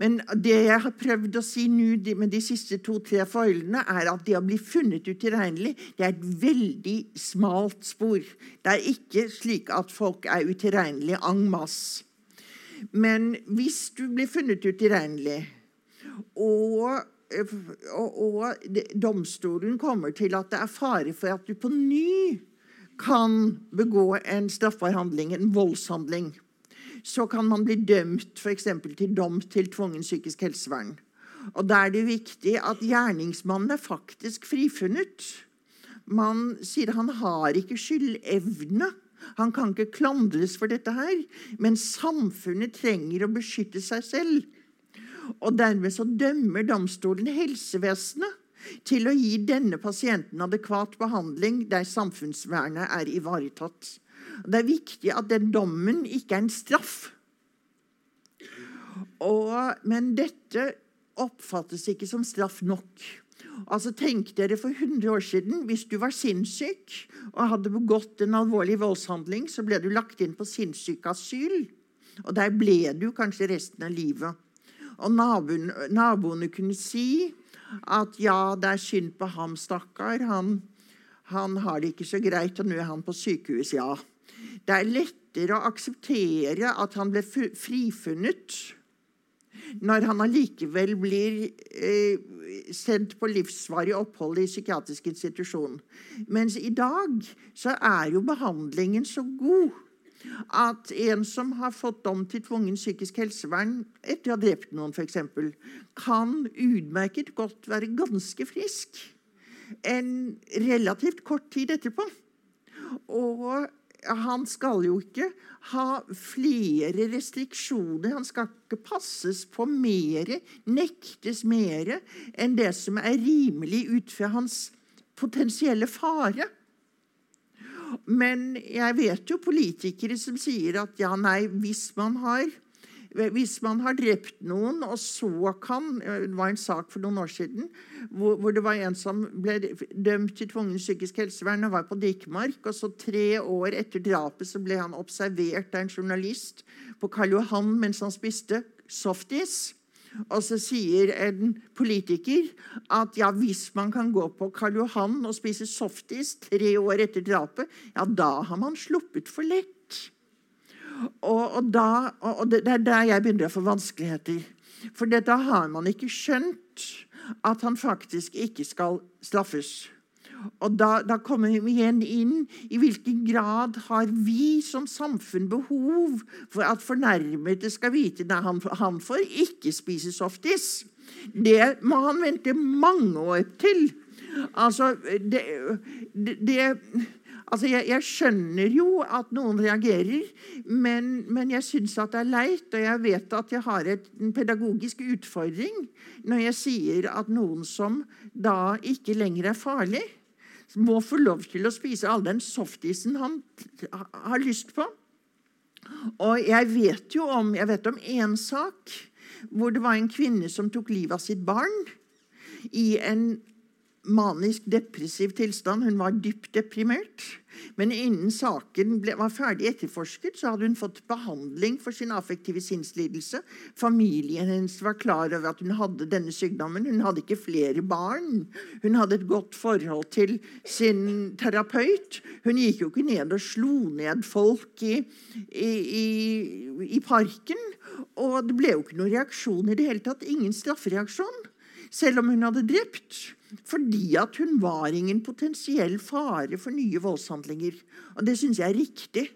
Men det jeg har prøvd å si nå med de siste to-tre foilene, er at det å bli funnet utilregnelig det er et veldig smalt spor. Det er ikke slik at folk er utilregnelige en masse. Men hvis du blir funnet utilregnelig, og, og, og domstolen kommer til at det er fare for at du på ny kan begå en straffbar handling, en voldshandling så kan man bli dømt f.eks. til dom til tvungen psykisk helsevern. Og Da er det viktig at gjerningsmannen er faktisk frifunnet. Man sier han har ikke skyldevne. Han kan ikke klandres for dette her. Men samfunnet trenger å beskytte seg selv. Og dermed så dømmer domstolen helsevesenet til å gi denne pasienten adekvat behandling der samfunnsvernet er ivaretatt. Det er viktig at den dommen ikke er en straff. Og, men dette oppfattes ikke som straff nok. Altså Tenk dere for 100 år siden. Hvis du var sinnssyk og hadde begått en alvorlig voldshandling, så ble du lagt inn på sinnssykeasyl. Og der ble du kanskje resten av livet. Og naboen, naboene kunne si at ja, det er synd på ham, stakkar. Han, han har det ikke så greit, og nå er han på sykehus. Ja. Det er lettere å akseptere at han ble frifunnet når han allikevel blir eh, sendt på livsvarig opphold i psykiatrisk institusjon. Mens i dag så er jo behandlingen så god at en som har fått dom til tvungen psykisk helsevern etter å ha drept noen, f.eks., kan utmerket godt være ganske frisk en relativt kort tid etterpå. Og han skal jo ikke ha flere restriksjoner. Han skal ikke passes på mer, nektes mer enn det som er rimelig ut fra hans potensielle fare. Men jeg vet jo politikere som sier at ja, nei, hvis man har hvis man har drept noen, og så kan Det var en sak for noen år siden hvor, hvor det var en som ble dømt til tvungen psykisk helsevern og var på Dikmark. og så Tre år etter drapet så ble han observert av en journalist på Karl Johan mens han spiste softis. Og så sier en politiker at ja, hvis man kan gå på Karl Johan og spise softis tre år etter drapet, ja, da har man sluppet for lett. Og, og, da, og, det er der jeg begynner å få vanskeligheter. For da har man ikke skjønt at han faktisk ikke skal straffes. Og da, da, kommer vi igjen inn i hvilken grad har vi som samfunn behov for at fornærmede skal vite at han, han får ikke spise softis. Det må han vente mange år til. Altså, det, det, det Altså, jeg, jeg, skjønner jo at noen reagerer, men, men jeg syns det er leit. Og jeg vet at jeg har et, en pedagogisk utfordring når jeg sier at noen som da ikke lenger er farlig, må få lov til å spise all den softisen han har lyst på. Og jeg vet jo om jeg om én sak hvor det var en kvinne som tok livet av sitt barn i en manisk depressiv tilstand. Hun var dypt deprimert. Men innen saken ble, var ferdig etterforsket, så hadde hun fått behandling for sin affektive sinnslidelse. Familien hennes var klar over at hun hadde denne sykdommen. Hun hadde ikke flere barn. Hun hadde et godt forhold til sin terapeut. Hun gikk jo ikke ned og slo ned folk i, i, i, i parken. Og det ble jo ikke noen reaksjon i det hele tatt. Ingen straffereaksjon. Selv om hun hadde drept. Fordi at hun var ingen potensiell fare for nye voldshandlinger. Og det syns jeg er riktig.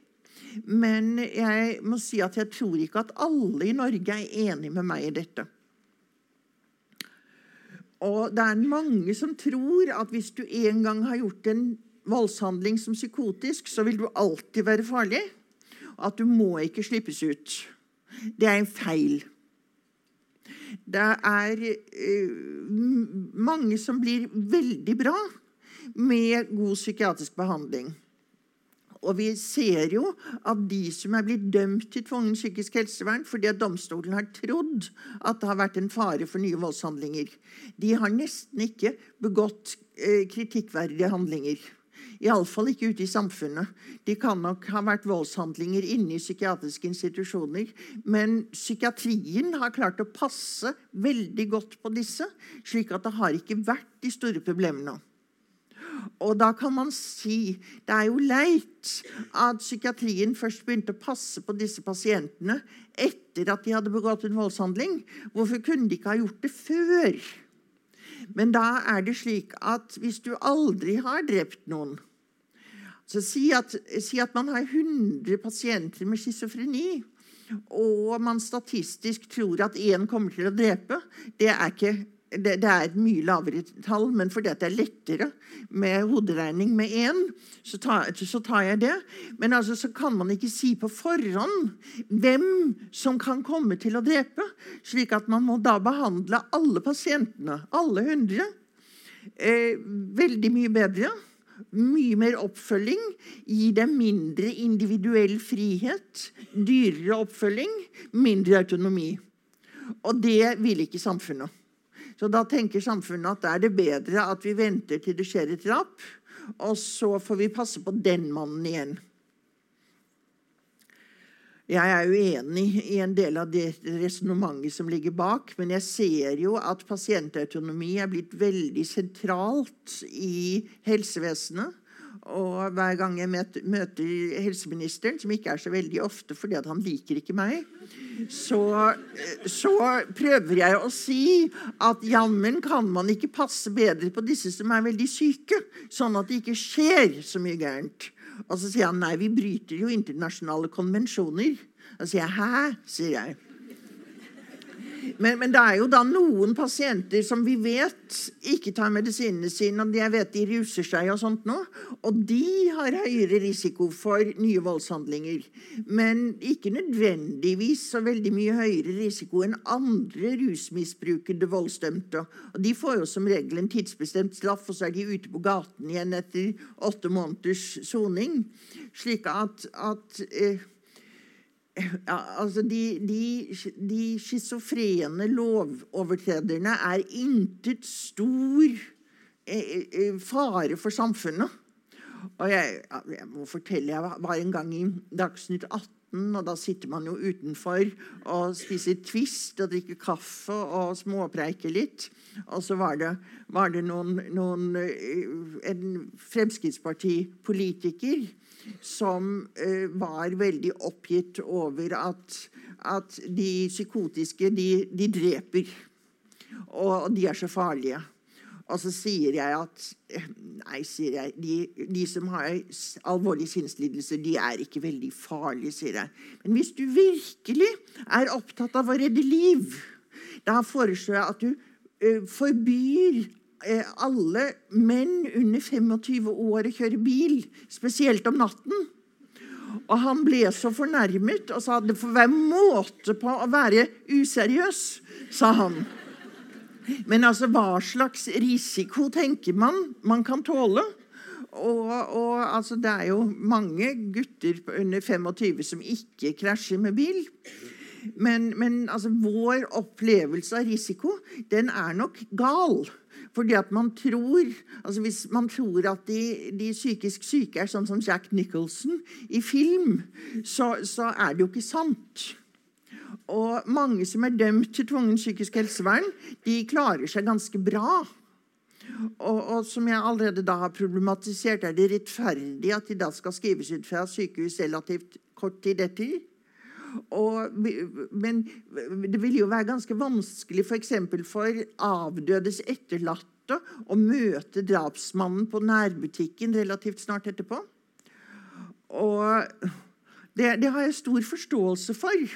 Men jeg må si at jeg tror ikke at alle i Norge er enig med meg i dette. Og det er mange som tror at hvis du en gang har gjort en voldshandling som psykotisk, så vil du alltid være farlig. At du må ikke slippes ut. Det er en feil. Det er uh, mange som blir veldig bra med god psykiatrisk behandling. Og vi ser jo at de som er blitt dømt til tvungen psykisk helsevern fordi at domstolen har trodd at det har vært en fare for nye voldshandlinger, de har nesten ikke begått eh, kritikkverdige handlinger. Iallfall ikke ute i samfunnet. De kan nok ha vært voldshandlinger inne i psykiatriske institusjoner. Men psykiatrien har klart å passe veldig godt på disse, slik at det har ikke vært de store problemene. Og da kan man si det er jo leit at psykiatrien først begynte å passe på disse pasientene etter at de hadde begått en voldshandling. Hvorfor kunne de ikke ha gjort det før? Men da er det slik at hvis du aldri har drept noen så si at, si at man har 100 pasienter med schizofreni, og man statistisk tror at én kommer til å drepe. Det er ikke det, det, er et mye lavere tall, men fordi det er lettere med hoderegning med én, så, så, tar jeg det. Men altså, så kan man ikke si på forhånd hvem som kan komme til å drepe. Slik at man må da behandle alle pasientene, alle hundre, eh, veldig mye bedre. Mye mer oppfølging. Gi dem mindre individuell frihet. Dyrere oppfølging. Mindre autonomi. Og det vil ikke samfunnet. Så da tenker samfunnet at da er det bedre at vi venter til det skjer et drap, og så får vi passe på den mannen igjen. Jeg er uenig i en del av det resonnementet som ligger bak, men jeg ser jo at pasientautonomi er blitt veldig sentralt i helsevesenet. Og hver gang jeg møter helseministeren, som ikke er så veldig ofte fordi han liker ikke meg, så, så, prøver jeg å si at jammen kan man ikke passe bedre på disse som er veldig syke, sånn at det ikke skjer så mye gærent. Og så sier han nei, vi bryter jo internasjonale konvensjoner. Og så sier jeg hæ? sier jeg. Men, men, det er jo da noen pasienter som vi vet ikke tar medisinene sine, og jeg vet de ruser seg og sånt nå, og de har høyere risiko for nye voldshandlinger. Men ikke nødvendigvis så veldig mye høyere risiko enn andre rusmisbrukende voldsdømte. Og de får jo som regel en tidsbestemt straff, og så er de ute på gaten igjen etter åtte måneders soning. Slik at, at eh, ja, altså de, de, de schizofrene lovovertrederne er intet stor eh, eh, fare for samfunnet. Og jeg, jeg, må fortelle, jeg var en gang i Dagsnytt 18, og da sitter man jo utenfor og spiser Twist og drikker kaffe og småpreiker litt. Og så var det, var det noen, noen, eh, en Fremskrittspartipolitiker som uh, var veldig oppgitt over at, at de psykotiske, de, de dreper. Og, de er så farlige. Og så sier jeg at Nei, sier jeg. De, de som har alvorlige sinnslidelser, de er ikke veldig farlige, sier jeg. Men hvis du virkelig er opptatt av å redde liv, da foreslår jeg at du ø, forbyr Eh, alle menn under 25 år kjører bil, spesielt om natten. Og han ble så fornærmet og sa det får være måte på å være useriøs, sa han. Men altså, hva slags risiko tenker man man kan tåle? Og, og altså, det er jo mange gutter under 25 som ikke krasjer med bil. Men, men altså, vår opplevelse av risiko, den er nok gal. Fordi at man tror altså Hvis man tror at de, de psykisk syke er sånn som Jack Nicholson i film, så, så, er det jo ikke sant. Og mange som er dømt til tvungen psykisk helsevern, de klarer seg ganske bra. Og, og, som jeg allerede da har problematisert, er det rettferdig at de da skal skrives ut fra sykehus relativt kort tid etter. Og, men det vil jo være ganske vanskelig f.eks. For, for avdødes etterlatte å møte drapsmannen på nærbutikken relativt snart etterpå. Og det, det har jeg stor forståelse for.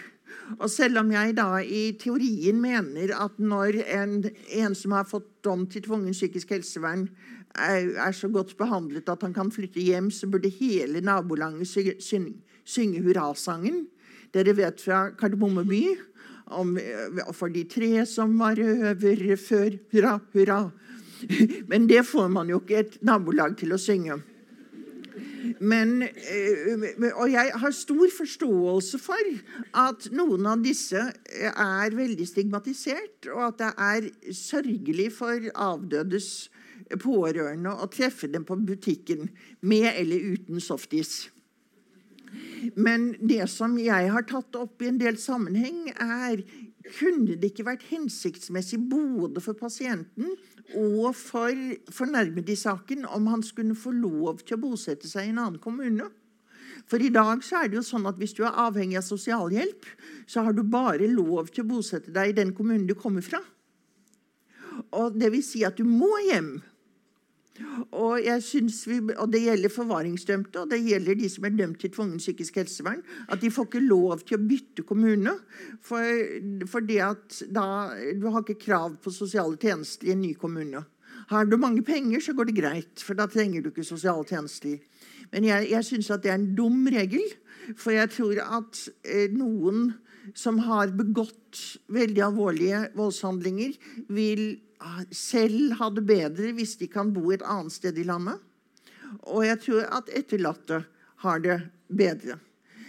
Og selv om jeg da i teorien mener at når en, en som har fått dom til tvungen psykisk helsevern, er, er, så godt behandlet at han kan flytte hjem, så burde hele nabolaget synge, synge hurrasangen. Dere vet fra Kardemomme by om, for de tre som var over før. Hurra, hurra. Men det får man jo ikke et nabolag til å synge. Men, eh, og jeg har stor forståelse for at noen av disse er veldig stigmatisert, og at det er sørgelig for avdødes pårørende å treffe dem på butikken med eller uten softis. Men det som jeg har tatt opp i en del sammenheng, er kunne det ikke vært hensiktsmessig både for pasienten og for fornærmede i saken om han skulle få lov til å bosette seg i en annen kommune? For i dag så er det jo sånn at hvis du er avhengig av sosialhjelp, så har du bare lov til å bosette deg i den kommunen du kommer fra. Og det vil si at du må hjem. Og, vi, og, Det gjelder forvaringsdømte og det gjelder de som er dømt til tvungen psykisk helsevern. At de får ikke lov til å bytte kommune. For, for det at da, Du har ikke krav på sosiale tjenester i en ny kommune. Har du mange penger, så går det greit, for da trenger du ikke sosiale tjenester. Men jeg, jeg syns det er en dum regel, for jeg tror at eh, noen som har begått veldig alvorlige voldshandlinger, vil selv ha det bedre hvis de kan bo et annet sted i landet. Og jeg tror at etterlatte har det bedre.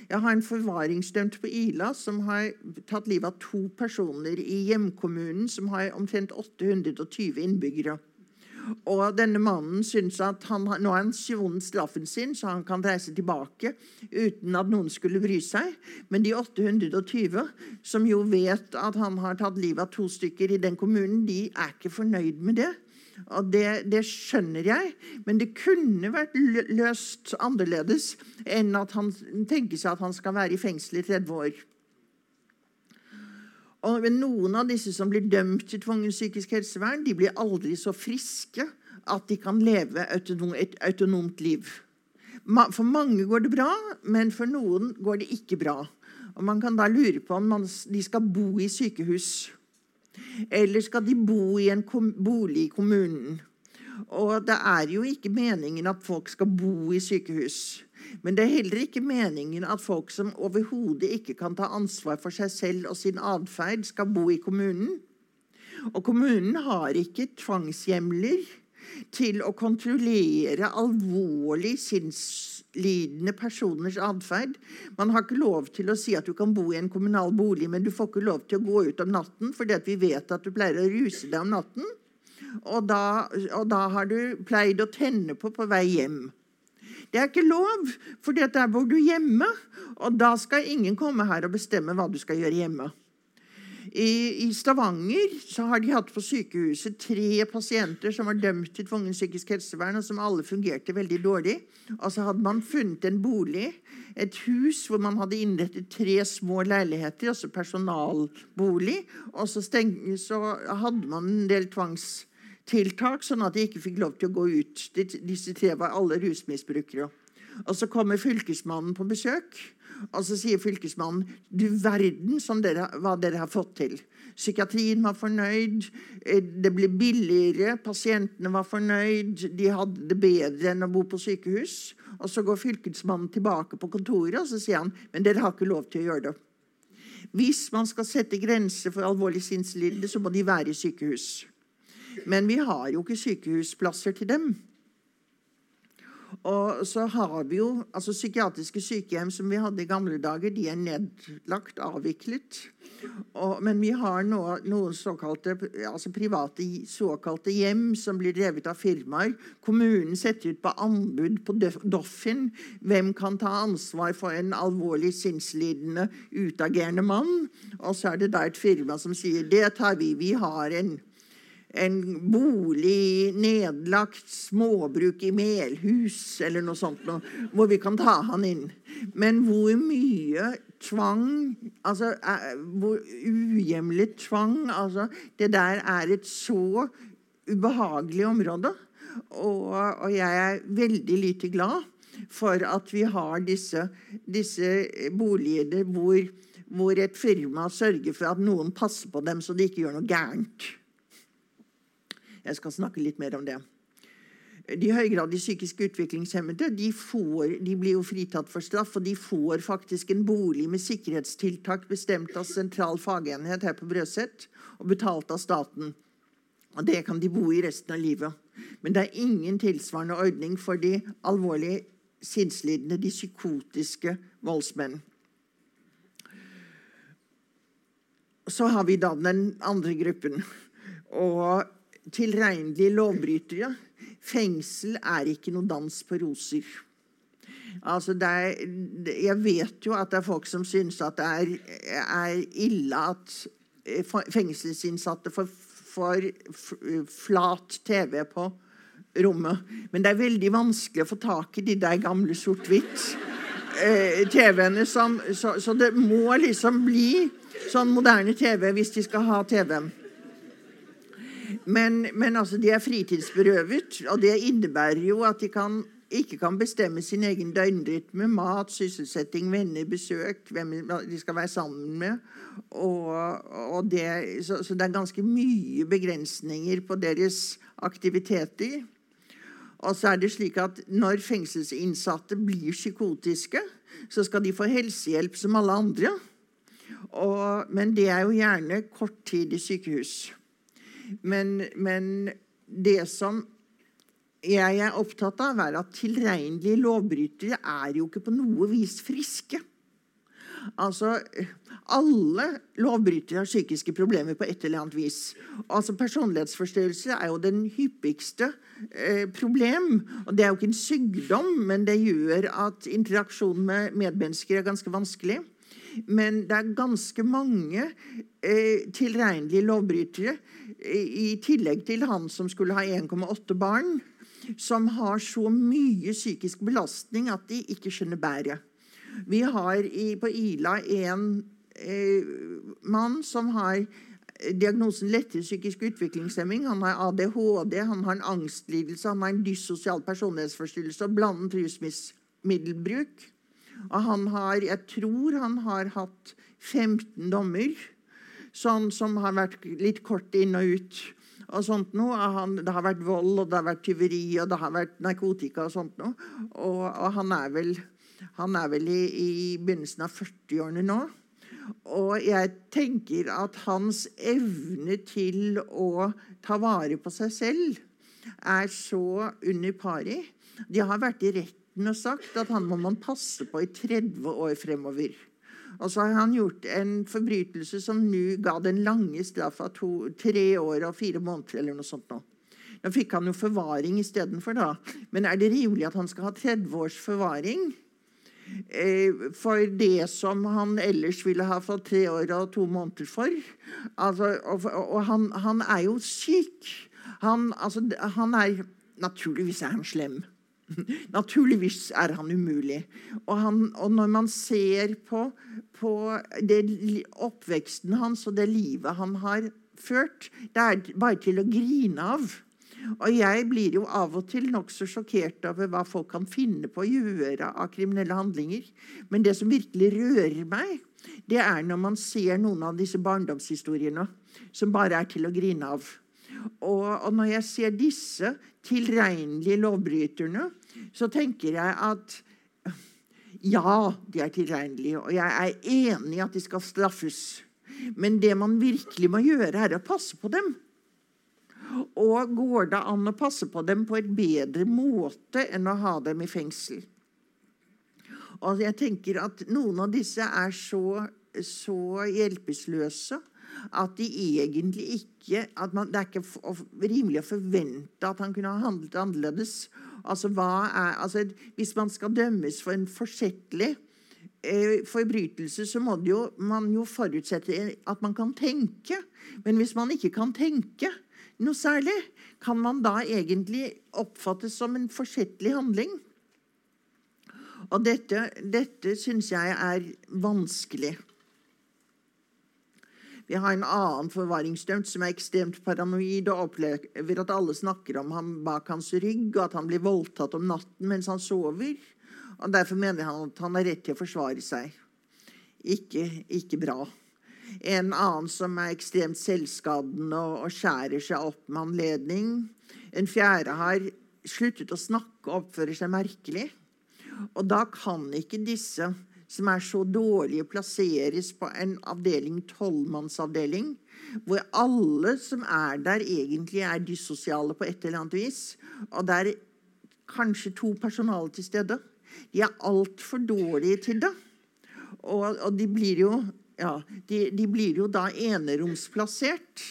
Jeg har en forvaringsdømt på Ila som har tatt livet av to personer i hjemkommunen, som har omtrent 820 innbyggere. Og denne mannen syns at han, nå har han sonet straffen sin, så han kan reise tilbake uten at noen skulle bry seg. Men de 820 som jo vet at han har tatt livet av to stykker i den kommunen, de er ikke fornøyd med det. Og det, det skjønner jeg, men det kunne vært løst annerledes enn at han tenker seg at han skal være i fengsel i 30 år. Og Noen av disse som blir dømt til tvungen psykisk helsevern, de blir aldri så friske at de kan leve et autonomt liv. For mange går det bra, men for noen går det ikke bra. Og Man kan da lure på om man, de skal bo i sykehus. Eller skal de bo i en bolig i kommunen? Og det er jo ikke meningen at folk skal bo i sykehus. Men det er heller ikke meningen at folk som overhodet ikke kan ta ansvar for seg selv og sin atferd, skal bo i kommunen. Og kommunen har ikke tvangshjemler til å kontrollere alvorlig sinnslidende personers atferd. Man har ikke lov til å si at du kan bo i en kommunal bolig, men du får ikke lov til å gå ut om natten fordi vi vet at du pleier å ruse deg om natten. Og da, og da har du pleid å tenne på på vei hjem. Det er ikke lov, for der bor du hjemme. Og da skal ingen komme her og bestemme hva du skal gjøre hjemme. I, I, Stavanger har de hatt på sykehuset tre pasienter som var dømt til tvungen psykisk helsevern, og som alle fungerte veldig dårlig. Og så hadde man funnet en bolig, et hus, hvor man hadde innrettet tre små leiligheter, altså personalbolig. Og så, steng, så hadde man en del tvangs tiltak, sånn at de ikke fikk lov til å gå ut. Disse tre var alle rusmisbrukere. Og Så kommer fylkesmannen på besøk, og så sier fylkesmannen du verden dere, hva dere har fått til. Psykiatrien var fornøyd, eh, det ble billigere, pasientene var fornøyd, de hadde det bedre enn å bo på sykehus. Og Så går fylkesmannen tilbake på kontoret og så sier han, men dere har ikke lov til å gjøre det. Hvis man skal sette grenser for alvorlig sinnslidelse, så må de være i sykehus. Men vi har jo ikke sykehusplasser til dem. Og så har vi jo altså Psykiatriske sykehjem som vi hadde i gamle dager, de er nedlagt, avviklet. Og, men vi har nå, noen såkalte altså private såkalte hjem som blir drevet av firmaer. Kommunen setter ut på anbud på Doffin hvem kan ta ansvar for en alvorlig sinnslidende, utagerende mann. Og så er det da et firma som sier det tar vi. Vi har en en bolig, nedlagt småbruk i Melhus eller noe sånt, noe, hvor vi kan ta han inn. Men hvor mye tvang altså hvor Uhjemlet tvang altså, Det der er et så ubehagelig område. Og, og jeg er veldig lite glad for at vi har disse, disse boligene hvor, hvor et firma sørger for at noen passer på dem så de ikke gjør noe gærent. Jeg skal snakke litt mer om det. De høygradig psykisk utviklingshemmede de, får, de, blir jo fritatt for straff, og de får faktisk en bolig med sikkerhetstiltak bestemt av sentral fagenhet her på Brøset og betalt av staten. Og Det kan de bo i resten av livet. Men det er ingen tilsvarende ordning for de alvorlig sinnslidende, de psykotiske voldsmenn. Så har vi da den andre gruppen. Og tilregnelige lovbrytere. Fengsel er ikke noe dans på roser. Altså er, jeg vet jo at det er folk som syns at det er, er ille at eh, fengselsinnsatte får, får flat TV på rommet. Men det er veldig vanskelig å få tak i de der gamle sort-hvitt. Eh, så, så, det må liksom bli sånn moderne TV hvis de skal ha TV. Men, men altså, de er fritidsberøvet, og det innebærer jo at de kan, ikke kan bestemme sin egen døgnrytme, mat, sysselsetting, venner, besøk, hvem de skal være sammen med. Og, og det, så, så, det er ganske mye begrensninger på deres aktiviteter. Og så er det slik at når fengselsinnsatte blir psykotiske, så skal de få helsehjelp som alle andre. Og, men det er jo gjerne kort tid i sykehus. Men, men det som jeg er opptatt av, er at tilregnelige lovbrytere er jo ikke på noe vis friske. Altså, Alle lovbrytere har psykiske problemer på et eller annet vis. Altså, Personlighetsforstyrrelser er jo den hyppigste eh, problem. og Det er jo ikke en sykdom, men det gjør at interaksjon med medmennesker er ganske vanskelig. Men det er ganske mange eh, tilregnelige lovbrytere, i tillegg til han som skulle ha 1,8 barn, som har så mye psykisk belastning at de ikke skjønner bæret. Vi har i, på Ila en eh, mann som har diagnosen lettere psykisk utviklingshemming. Han har ADHD, han har en angstlidelse, han har en dyssosial personlighetsforstyrrelse og blandet rusmiddelbruk. Og han har, jeg tror han har hatt 15 dommer sånn som har vært litt kort inn og ut. og sånt noe. Det har vært vold, og det har vært tyveri, og det har vært narkotika og sånt noe. Og, og han er vel, han er vel i, i begynnelsen av 40-årene nå. Og jeg tenker at hans evne til å ta vare på seg selv er så under pari. De har vært i retten og sagt at han må man passe på i 30 år fremover. Og så har han gjort en forbrytelse som nå ga den lange straffa tre år og fire måneder. eller noe sånt nå. Nå fikk han jo forvaring istedenfor, da. Men er det rimelig at han skal ha 30 års forvaring? Eh, for det som han ellers ville ha fått tre år og to måneder for. Altså, og, og han, han, er jo syk. Han, altså, han er Naturligvis er han slem. Naturligvis er han umulig. Og, han, og når man ser på, på det, oppveksten hans og det livet han har ført, det er bare til å grine av. Og jeg blir jo av og til nokså sjokkert over hva folk kan finne på å gjøre av kriminelle handlinger. Men det som virkelig rører meg, det er når man ser noen av disse barndomshistoriene som bare er til å grine av. Og, og når jeg ser disse tilregnelige lovbryterne, så tenker jeg at ja, de er tilregnelige, og jeg er enig i at de skal straffes. Men det man virkelig må gjøre, er å passe på dem. Og går det an å passe på dem på et bedre måte enn å ha dem i fengsel? Og jeg tenker at noen av disse er så, så hjelpeløse at de egentlig ikke at man, Det er ikke rimelig å forvente at han kunne ha handlet annerledes. Altså, er, altså, hvis man skal dømmes for en forsettlig eh, forbrytelse, så må jo, man jo forutsette at man kan tenke. Men hvis man ikke kan tenke noe særlig, kan man da egentlig oppfattes som en forsettlig handling? Og dette, dette syns jeg er vanskelig. Vi har en annen forvaringsdømt som er ekstremt paranoid og opplever at alle snakker om ham bak hans rygg, og at han blir voldtatt om natten mens han sover. og Derfor mener han at han har rett til å forsvare seg. Ikke, ikke bra. En annen som er ekstremt selvskadende og, og skjærer seg opp med anledning. En fjerde har sluttet å snakke og oppfører seg merkelig. Og da kan ikke disse som er så dårlige, plasseres på en avdeling, tolvmannsavdeling, hvor alle som er der, egentlig er dyssosiale på et eller annet vis. Og det er kanskje to personale til stede. De er altfor dårlige til det. Og, og de, blir jo, ja, de, de blir jo da eneromsplassert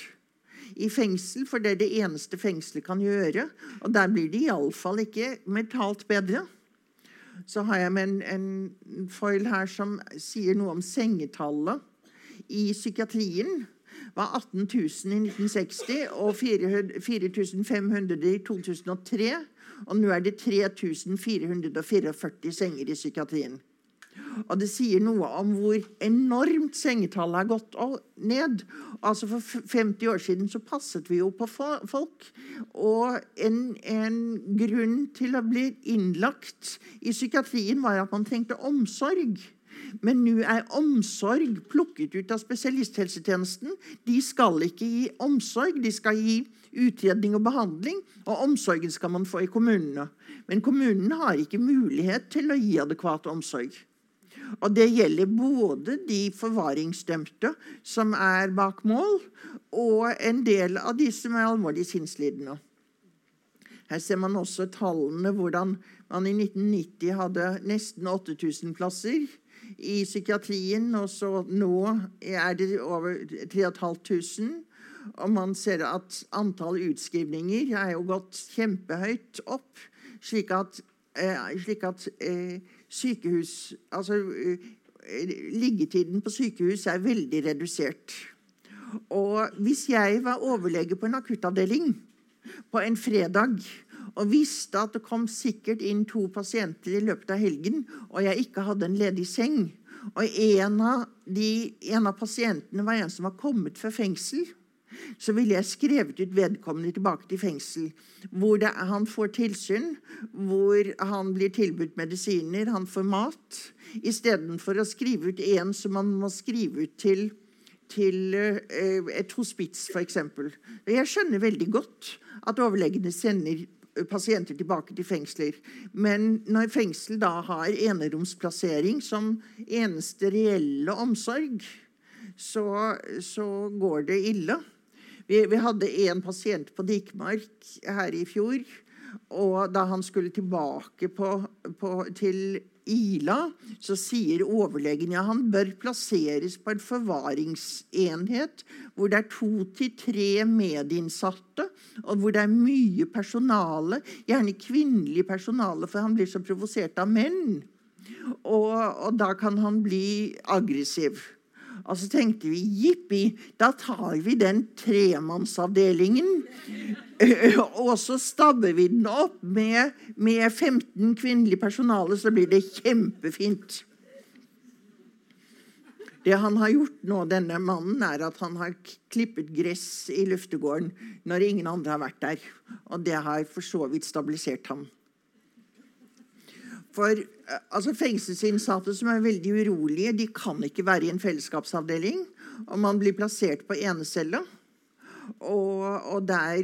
i fengsel, for det er det eneste fengselet kan gjøre. Og der blir de iallfall ikke mentalt bedre. Så har jeg med en, en foil her som sier noe om sengetallet i psykiatrien var 18 000 i 1960 og 4500 i 2003. Og nå er det 3444 senger i psykiatrien. Og det sier noe om hvor enormt sengetallet har gått ned. Altså For 50 år siden så passet vi jo på folk. Og en, en grunn til å bli innlagt i psykiatrien var at man trengte omsorg. Men nå er omsorg plukket ut av spesialisthelsetjenesten. De skal ikke gi omsorg, de skal gi utredning og behandling. Og omsorgen skal man få i kommunene. Men kommunene har ikke mulighet til å gi adekvat omsorg. Og det gjelder både de forvaringsdømte som er bak mål, og en del av de som er alvorlig sinnslidende. Her ser man også tallene hvordan man i 1990 hadde nesten 8000 plasser i psykiatrien, og så nå er det over 3500. Og man ser at antall utskrivninger er jo gått kjempehøyt opp, slik at, eh, slik at eh, sykehus Altså eh, liggetiden på sykehus er veldig redusert. Og hvis jeg var overlege på en akuttavdeling på en fredag og visste at det kom sikkert inn to pasienter i løpet av helgen, og jeg ikke hadde en ledig seng. Og en av, de, en av pasientene var en som var kommet fra fengsel. Så ville jeg skrevet ut vedkommende tilbake til fengsel, hvor det, han får tilsyn, hvor han blir tilbudt medisiner, han får mat, istedenfor å skrive ut en som man må skrive ut til til eh, et hospits, f.eks. Jeg skjønner veldig godt at overlegene sender pasienter tilbake til fengsler. Men når fengsel da har eneromsplassering som eneste reelle omsorg, så, så går det ille. Vi, vi hadde en pasient på Dikmark her i fjor. Og da han skulle tilbake på, på, til Ila, så sier overlegen ja, han bør plasseres på en forvaringsenhet hvor det er to til tre medinnsatte, og hvor det er mye personale, gjerne kvinnelig personale, for han blir så provosert av menn. Og, og da kan han bli aggressiv. Og så tenkte vi jippi, da tar vi den tremannsavdelingen. Og så stabber vi den opp med, med 15 kvinnelige personale, så blir det kjempefint. Det han har gjort nå, denne mannen, er at han har klippet gress i luftegården når ingen andre har vært der. Og det har for så vidt stabilisert ham. For eh, altså, Fengselsinnsatte som er veldig urolige, de kan ikke være i en fellesskapsavdeling. Og man blir plassert på enecelle. Og, og der,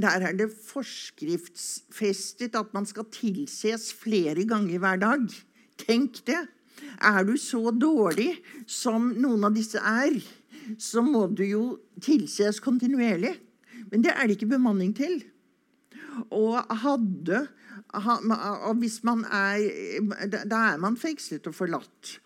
der, er det forskriftsfestet at man skal tilses flere ganger hver dag. Tenk det! Er du så dårlig som noen av disse er, så må du jo tilses kontinuerlig. Men det er det ikke bemanning til. Og hadde og hvis man er Da er man fengslet og forlatt.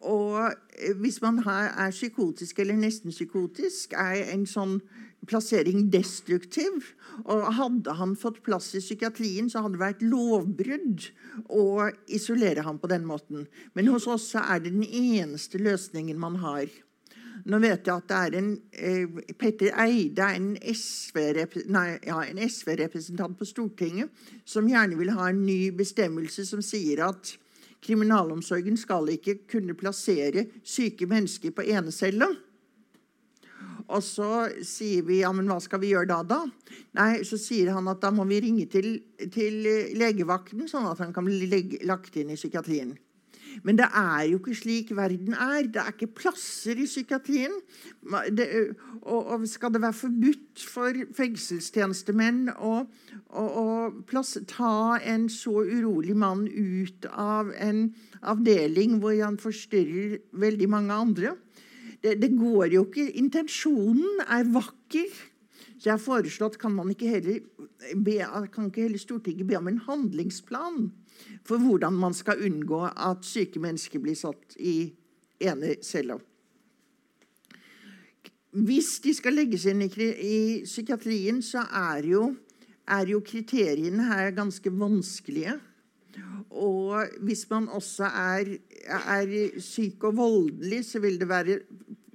Og hvis man er psykotisk eller nesten psykotisk, er en sånn plassering destruktiv. Og hadde han fått plass i psykiatrien, så hadde det vært lovbrudd å isolere ham på den måten. Men hos oss er det den eneste løsningen man har. Nå vet jeg at det er en eh, Petter Eide, er en SV-representant ja, SV på Stortinget, som gjerne vil ha en ny bestemmelse som sier at kriminalomsorgen skal ikke kunne plassere syke mennesker på enecelle. Og så sier vi ja, men hva skal vi gjøre da, da? Nei, Så sier han at da må vi ringe til, til legevakten, sånn at han kan bli lagt inn i psykiatrien. Men det er jo ikke slik verden er. Det er ikke plasser i psykiatrien. Det, og, og, skal det være forbudt for fengselstjenestemenn å, å, å plass, ta en så urolig mann ut av en avdeling hvor han forstyrrer veldig mange andre? Det, det går jo ikke. Intensjonen er vakker. Så jeg har foreslått kan, man ikke heller be, kan ikke heller Stortinget be om en handlingsplan for hvordan man skal unngå at syke mennesker blir satt i ene cella. Hvis de skal legges inn i, i psykiatrien, så er jo, er jo kriteriene her ganske vanskelige. Og hvis man også er, er syk og voldelig, så vil det være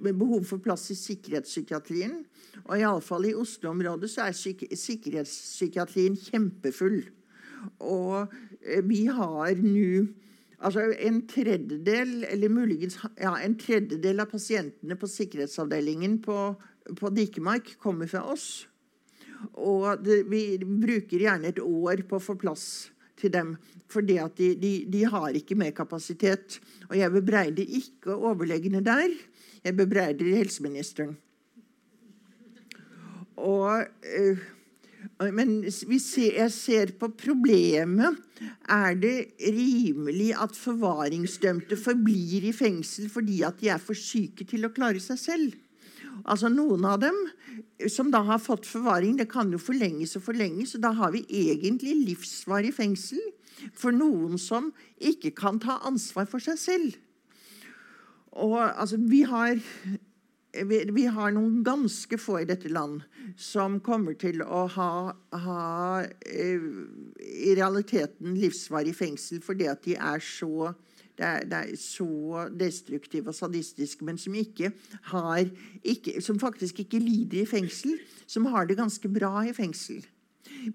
behov for plass i sikkerhetspsykiatrien. Og iallfall i Oslo-området så er sikkerhetspsykiatrien kjempefull. Og vi har nå altså en tredjedel, eller muligens ja, en tredjedel av pasientene på sikkerhetsavdelingen på, på Dikemark kommer fra oss. Og det, vi bruker gjerne et år på å få plass til dem. At de, de, de har ikke mer kapasitet. Og jeg bebreider ikke overlegene der. Jeg bebreider helseministeren. Og, øh, men hvis jeg ser på problemet Er det rimelig at forvaringsdømte forblir i fengsel fordi at de er for syke til å klare seg selv? Altså Noen av dem som da har fått forvaring, det kan jo forlenges og forlenges. og Da har vi egentlig livsvarig fengsel for noen som ikke kan ta ansvar for seg selv. Og altså, vi har vi, vi, har noen ganske få i dette land som kommer til å ha, ha eh, i realiteten livsvarig fengsel fordi at de er så det er, det er, så destruktive og sadistiske, men som, ikke har, ikke, som faktisk ikke lider i fengsel, som har det ganske bra i fengsel.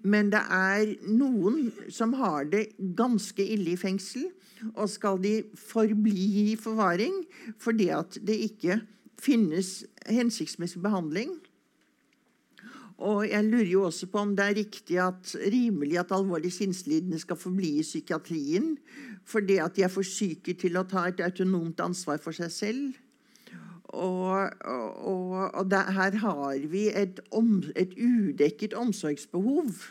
Men det er noen som har det ganske ille i fengsel, og skal de forbli i forvaring fordi at det ikke finnes hensiktsmessig behandling. Og jeg lurer jo også på om det er riktig at rimelig at alvorlig sinnslidende skal forbli i psykiatrien fordi at de er for syke til å ta et autonomt ansvar for seg selv. Og, og, og der, her har vi et, om, et, udekket omsorgsbehov.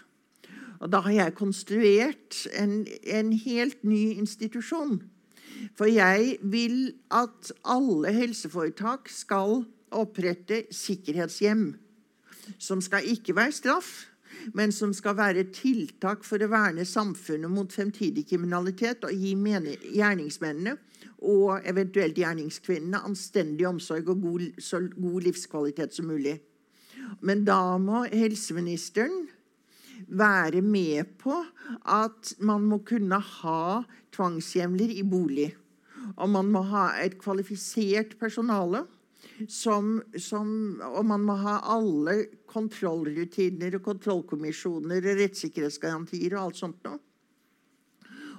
Og da har jeg konstruert en, en helt ny institusjon for jeg vil at alle helseforetak skal opprette sikkerhetshjem. Som skal ikke være straff, men som skal være tiltak for å verne samfunnet mot fremtidig kriminalitet og gi gjerningsmennene og eventuelt gjerningskvinnene anstendig omsorg og god, så god livskvalitet som mulig. Men da må helseministeren være med på at man må kunne ha tvangshjemler i bolig. Og man må ha et kvalifisert personale. Som, som, og man må ha alle kontrollrutiner og kontrollkommisjoner og rettssikkerhetsgarantier og alt sånt noe.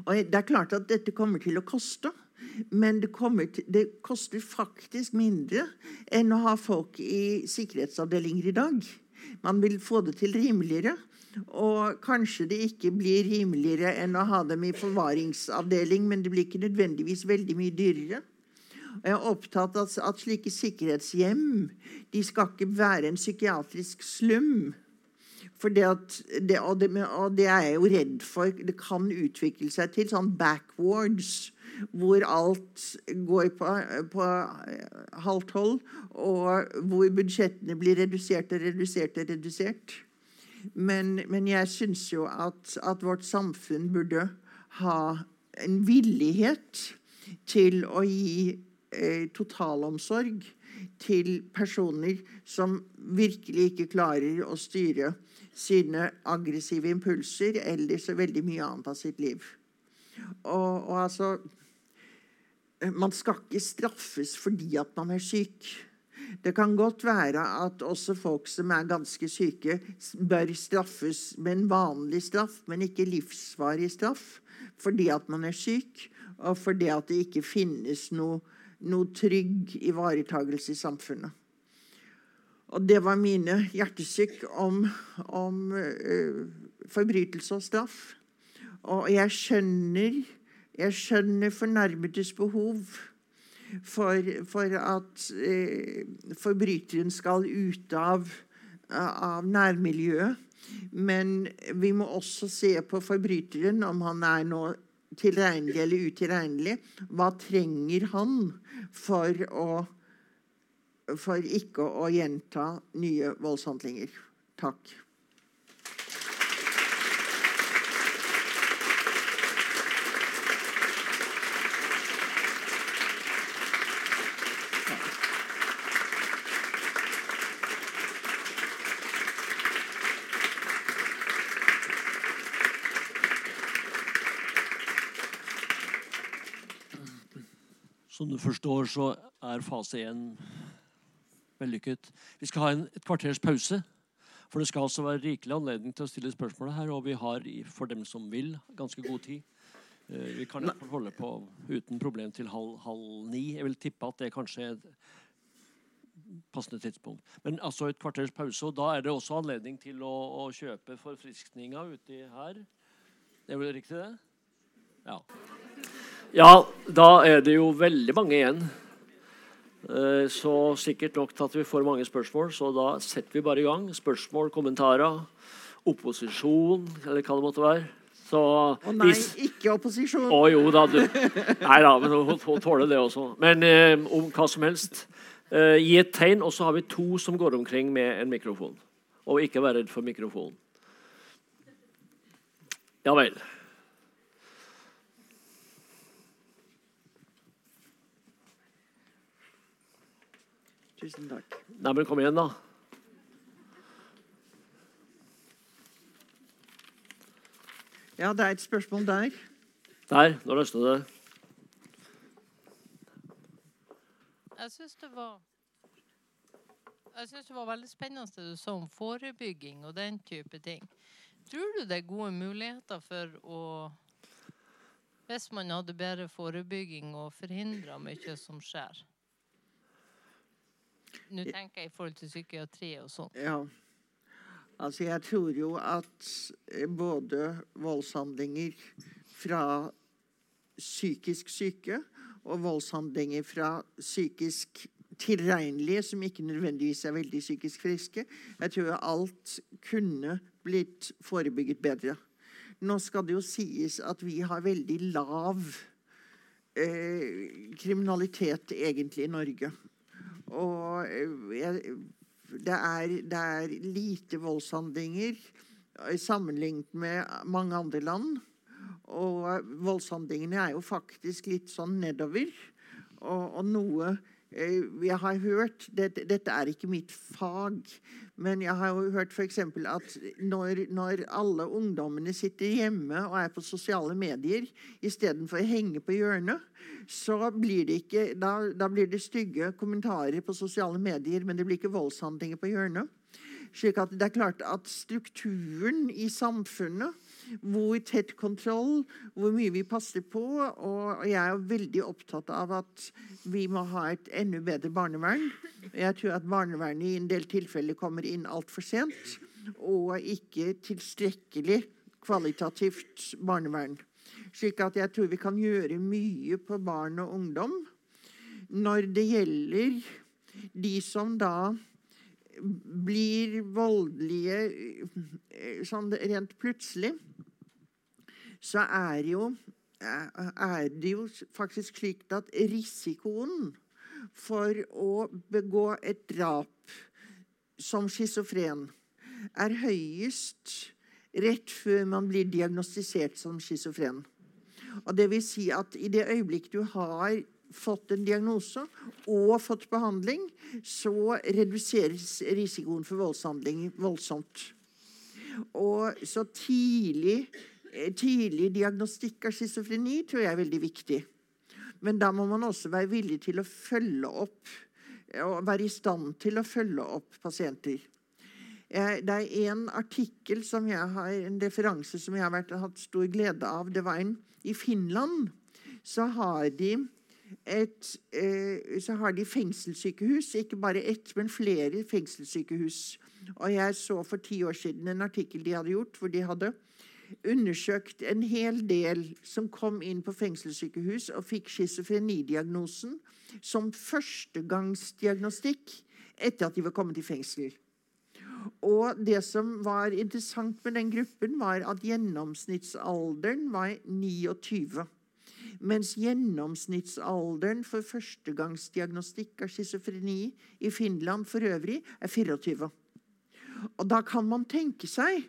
Og det er klart at dette kommer til å koste. Men det, til, det, koster faktisk mindre enn å ha folk i sikkerhetsavdelinger i dag. Man vil få det til rimeligere. Og kanskje det ikke blir rimeligere enn å ha dem i forvaringsavdeling, men det blir ikke nødvendigvis veldig mye dyrere. Jeg er opptatt av at slike sikkerhetshjem de skal ikke være en psykiatrisk slum. For det, det, og, det, og det er jeg jo redd for. Det kan utvikle seg til sånn backwards, hvor alt går på, på halvt hold, og hvor budsjettene blir redusert og redusert og redusert. Men, men jeg syns jo at, at, vårt samfunn burde ha en villighet til å gi eh, totalomsorg til personer som virkelig ikke klarer å styre sine aggressive impulser eller så veldig mye annet av sitt liv. Og, og altså Man skal ikke straffes fordi at man er syk. Det kan godt være at også folk som er ganske syke, bør straffes med en vanlig straff, men ikke livsvarig straff, fordi at man er syk, og fordi at det ikke finnes noe, noe trygg ivaretagelse i samfunnet. Og det var mine hjertesykk om, om uh, forbrytelse og straff. Og jeg skjønner, jeg skjønner fornærmedes behov for, for at eh, forbryteren skal ut av, av, nærmiljøet. Men vi må også se på forbryteren, om han er nå tilregnelig eller utilregnelig. Hva trenger han for, å, for ikke å gjenta nye voldshandlinger? Takk. Som du forstår, så er fase én vellykket. Vi skal ha en, et kvarters pause. For det skal altså være rikelig anledning til å stille spørsmål her, og vi har, for dem som vil, ganske god tid. Eh, vi kan holde på uten problem til halv, halv ni. Jeg vil tippe at det kanskje er et passende tidspunkt. Men altså et kvarters pause, og da er det også anledning til å, å kjøpe forfriskninger uti her. Det er vel riktig, det? Ja. Ja, da er det jo veldig mange igjen. Eh, så sikkert nok til at vi får mange spørsmål, så da setter vi bare i gang. Spørsmål, kommentarer, opposisjon, eller hva det måtte være. Så, Å nei, ikke opposisjon. Å jo da, du. Nei da, men hun tåler det også. Men eh, om hva som helst. Eh, gi et tegn, og så har vi to som går omkring med en mikrofon. Og ikke vær redd for mikrofonen. Ja vel. Tusen takk. Nei, men kom igjen, da. Ja, det er et spørsmål der. Der. Nå løsner det. Jeg syns det var jeg synes det var veldig spennende det du sa om forebygging og den type ting. Tror du det er gode muligheter for å Hvis man hadde bedre forebygging og forhindra mye som skjer? Nå tenker jeg i forhold til psykiatri og sånn. Ja. Altså, jeg tror jo at eh, både voldshandlinger fra psykisk syke og voldshandlinger fra psykisk tilregnelige, som ikke nødvendigvis er veldig psykisk friske Jeg tror alt kunne blitt forebygget bedre. Nå skal det jo sies at vi har veldig lav eh, kriminalitet egentlig i Norge. Og eh, jeg, det, er, det, er, lite voldshandlinger eh, sammenlignet med mange andre land. Og voldshandlingene er jo faktisk litt sånn nedover. Og, og noe eh, jeg har hørt det, dette, er ikke mitt fag, men jeg har jo hørt f.eks. at når, når, alle ungdommene sitter hjemme og er på sosiale medier istedenfor å henge på hjørnet, så blir det ikke da, da, blir det stygge kommentarer på sosiale medier, men det blir ikke voldshandlinger på hjørnet. Slik at det er klart at strukturen i samfunnet hvor tett kontroll, hvor mye vi passer på. Og jeg er veldig opptatt av at vi må ha et enda bedre barnevern. Jeg tror at barnevernet i en del tilfeller kommer inn altfor sent, og ikke tilstrekkelig kvalitativt barnevern. Slik at jeg tror vi kan gjøre mye på barn og ungdom. Når det gjelder de som da blir voldelige eh, sånn rent plutselig, så er, jo, er det jo faktisk slik at risikoen for å begå et drap som schizofren er høyest rett før man blir diagnostisert som schizofren. Og det vil si at i det øyeblikk du har fått en diagnose og fått behandling, så reduseres risikoen for voldshandling voldsomt. Og så tidlig Eh, tidlig diagnostikk av schizofreni tror jeg er veldig viktig. Men da må man også være villig til å følge opp og være i stand til å følge opp pasienter. Det er en artikkel som jeg har, en referanse som jeg har vært, hatt stor glede av. Det var en I Finland så har de et eh, så har de fengselssykehus. Ikke bare ett, men flere fengselssykehus. Og jeg så for ti år siden en artikkel de hadde gjort, hvor de hadde undersøkt en hel del som kom inn på fengselssykehus og fikk schizofrenidiagnosen som førstegangsdiagnostikk etter at de var kommet i fengsel. Og det som var interessant med den gruppen, var at gjennomsnittsalderen var 29. Mens gjennomsnittsalderen for førstegangsdiagnostikk av schizofreni i Finland for øvrig er 24. Og da kan man tenke seg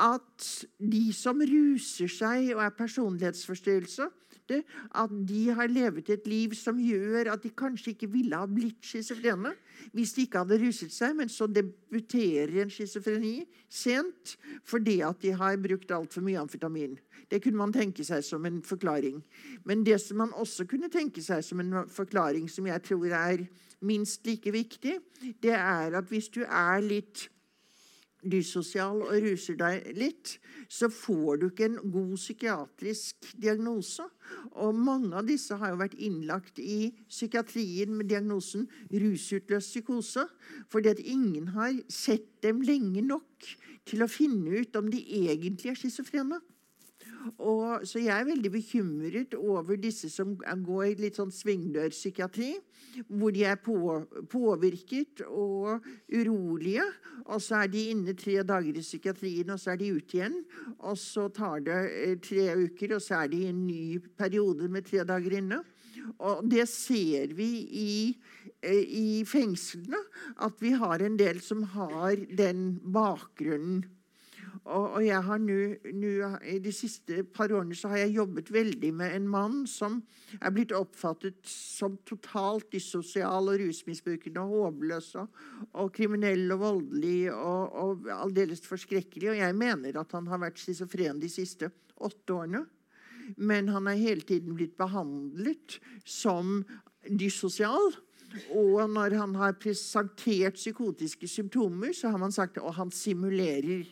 at de som ruser seg og er personlighetsforstyrrelse, at de har levet et liv som gjør at de kanskje ikke ville ha blitt schizofrene hvis de ikke hadde ruset seg, men så debuterer en schizofreni sent fordi at de har brukt altfor mye amfetamin. Det kunne man tenke seg som en forklaring. Men det som man også kunne tenke seg som en forklaring, som jeg tror er minst like viktig, det er at hvis du er litt dysosial og ruser deg litt, så får du ikke en god psykiatrisk diagnose. Og mange av disse har jo vært innlagt i psykiatrien med diagnosen rusutløst psykose, fordi at ingen har sett dem lenge nok til å finne ut om de egentlig er schizofrene. Og, så jeg er veldig bekymret over disse som går i litt sånn svingdørpsykiatri, hvor de er på, påvirket og urolige. Og så er de inne tre dager i psykiatrien, og så er de ute igjen. Og så tar det eh, tre uker, og så er de i en ny periode med tre dager inne. Og det ser vi i, eh, i fengslene, at vi har en del som har den bakgrunnen. Og, og jeg har nu, I de siste par årene så har jeg jobbet veldig med en mann som er blitt oppfattet som totalt dysosial og rusmisbrukende og håpløs og, og kriminell og voldelig og, og aldeles forskrekkelig. Og jeg mener at han har vært schizofren de siste åtte årene. Men han er hele tiden blitt behandlet som dysosial. Og når han har presentert psykotiske symptomer, så har man sagt at han simulerer.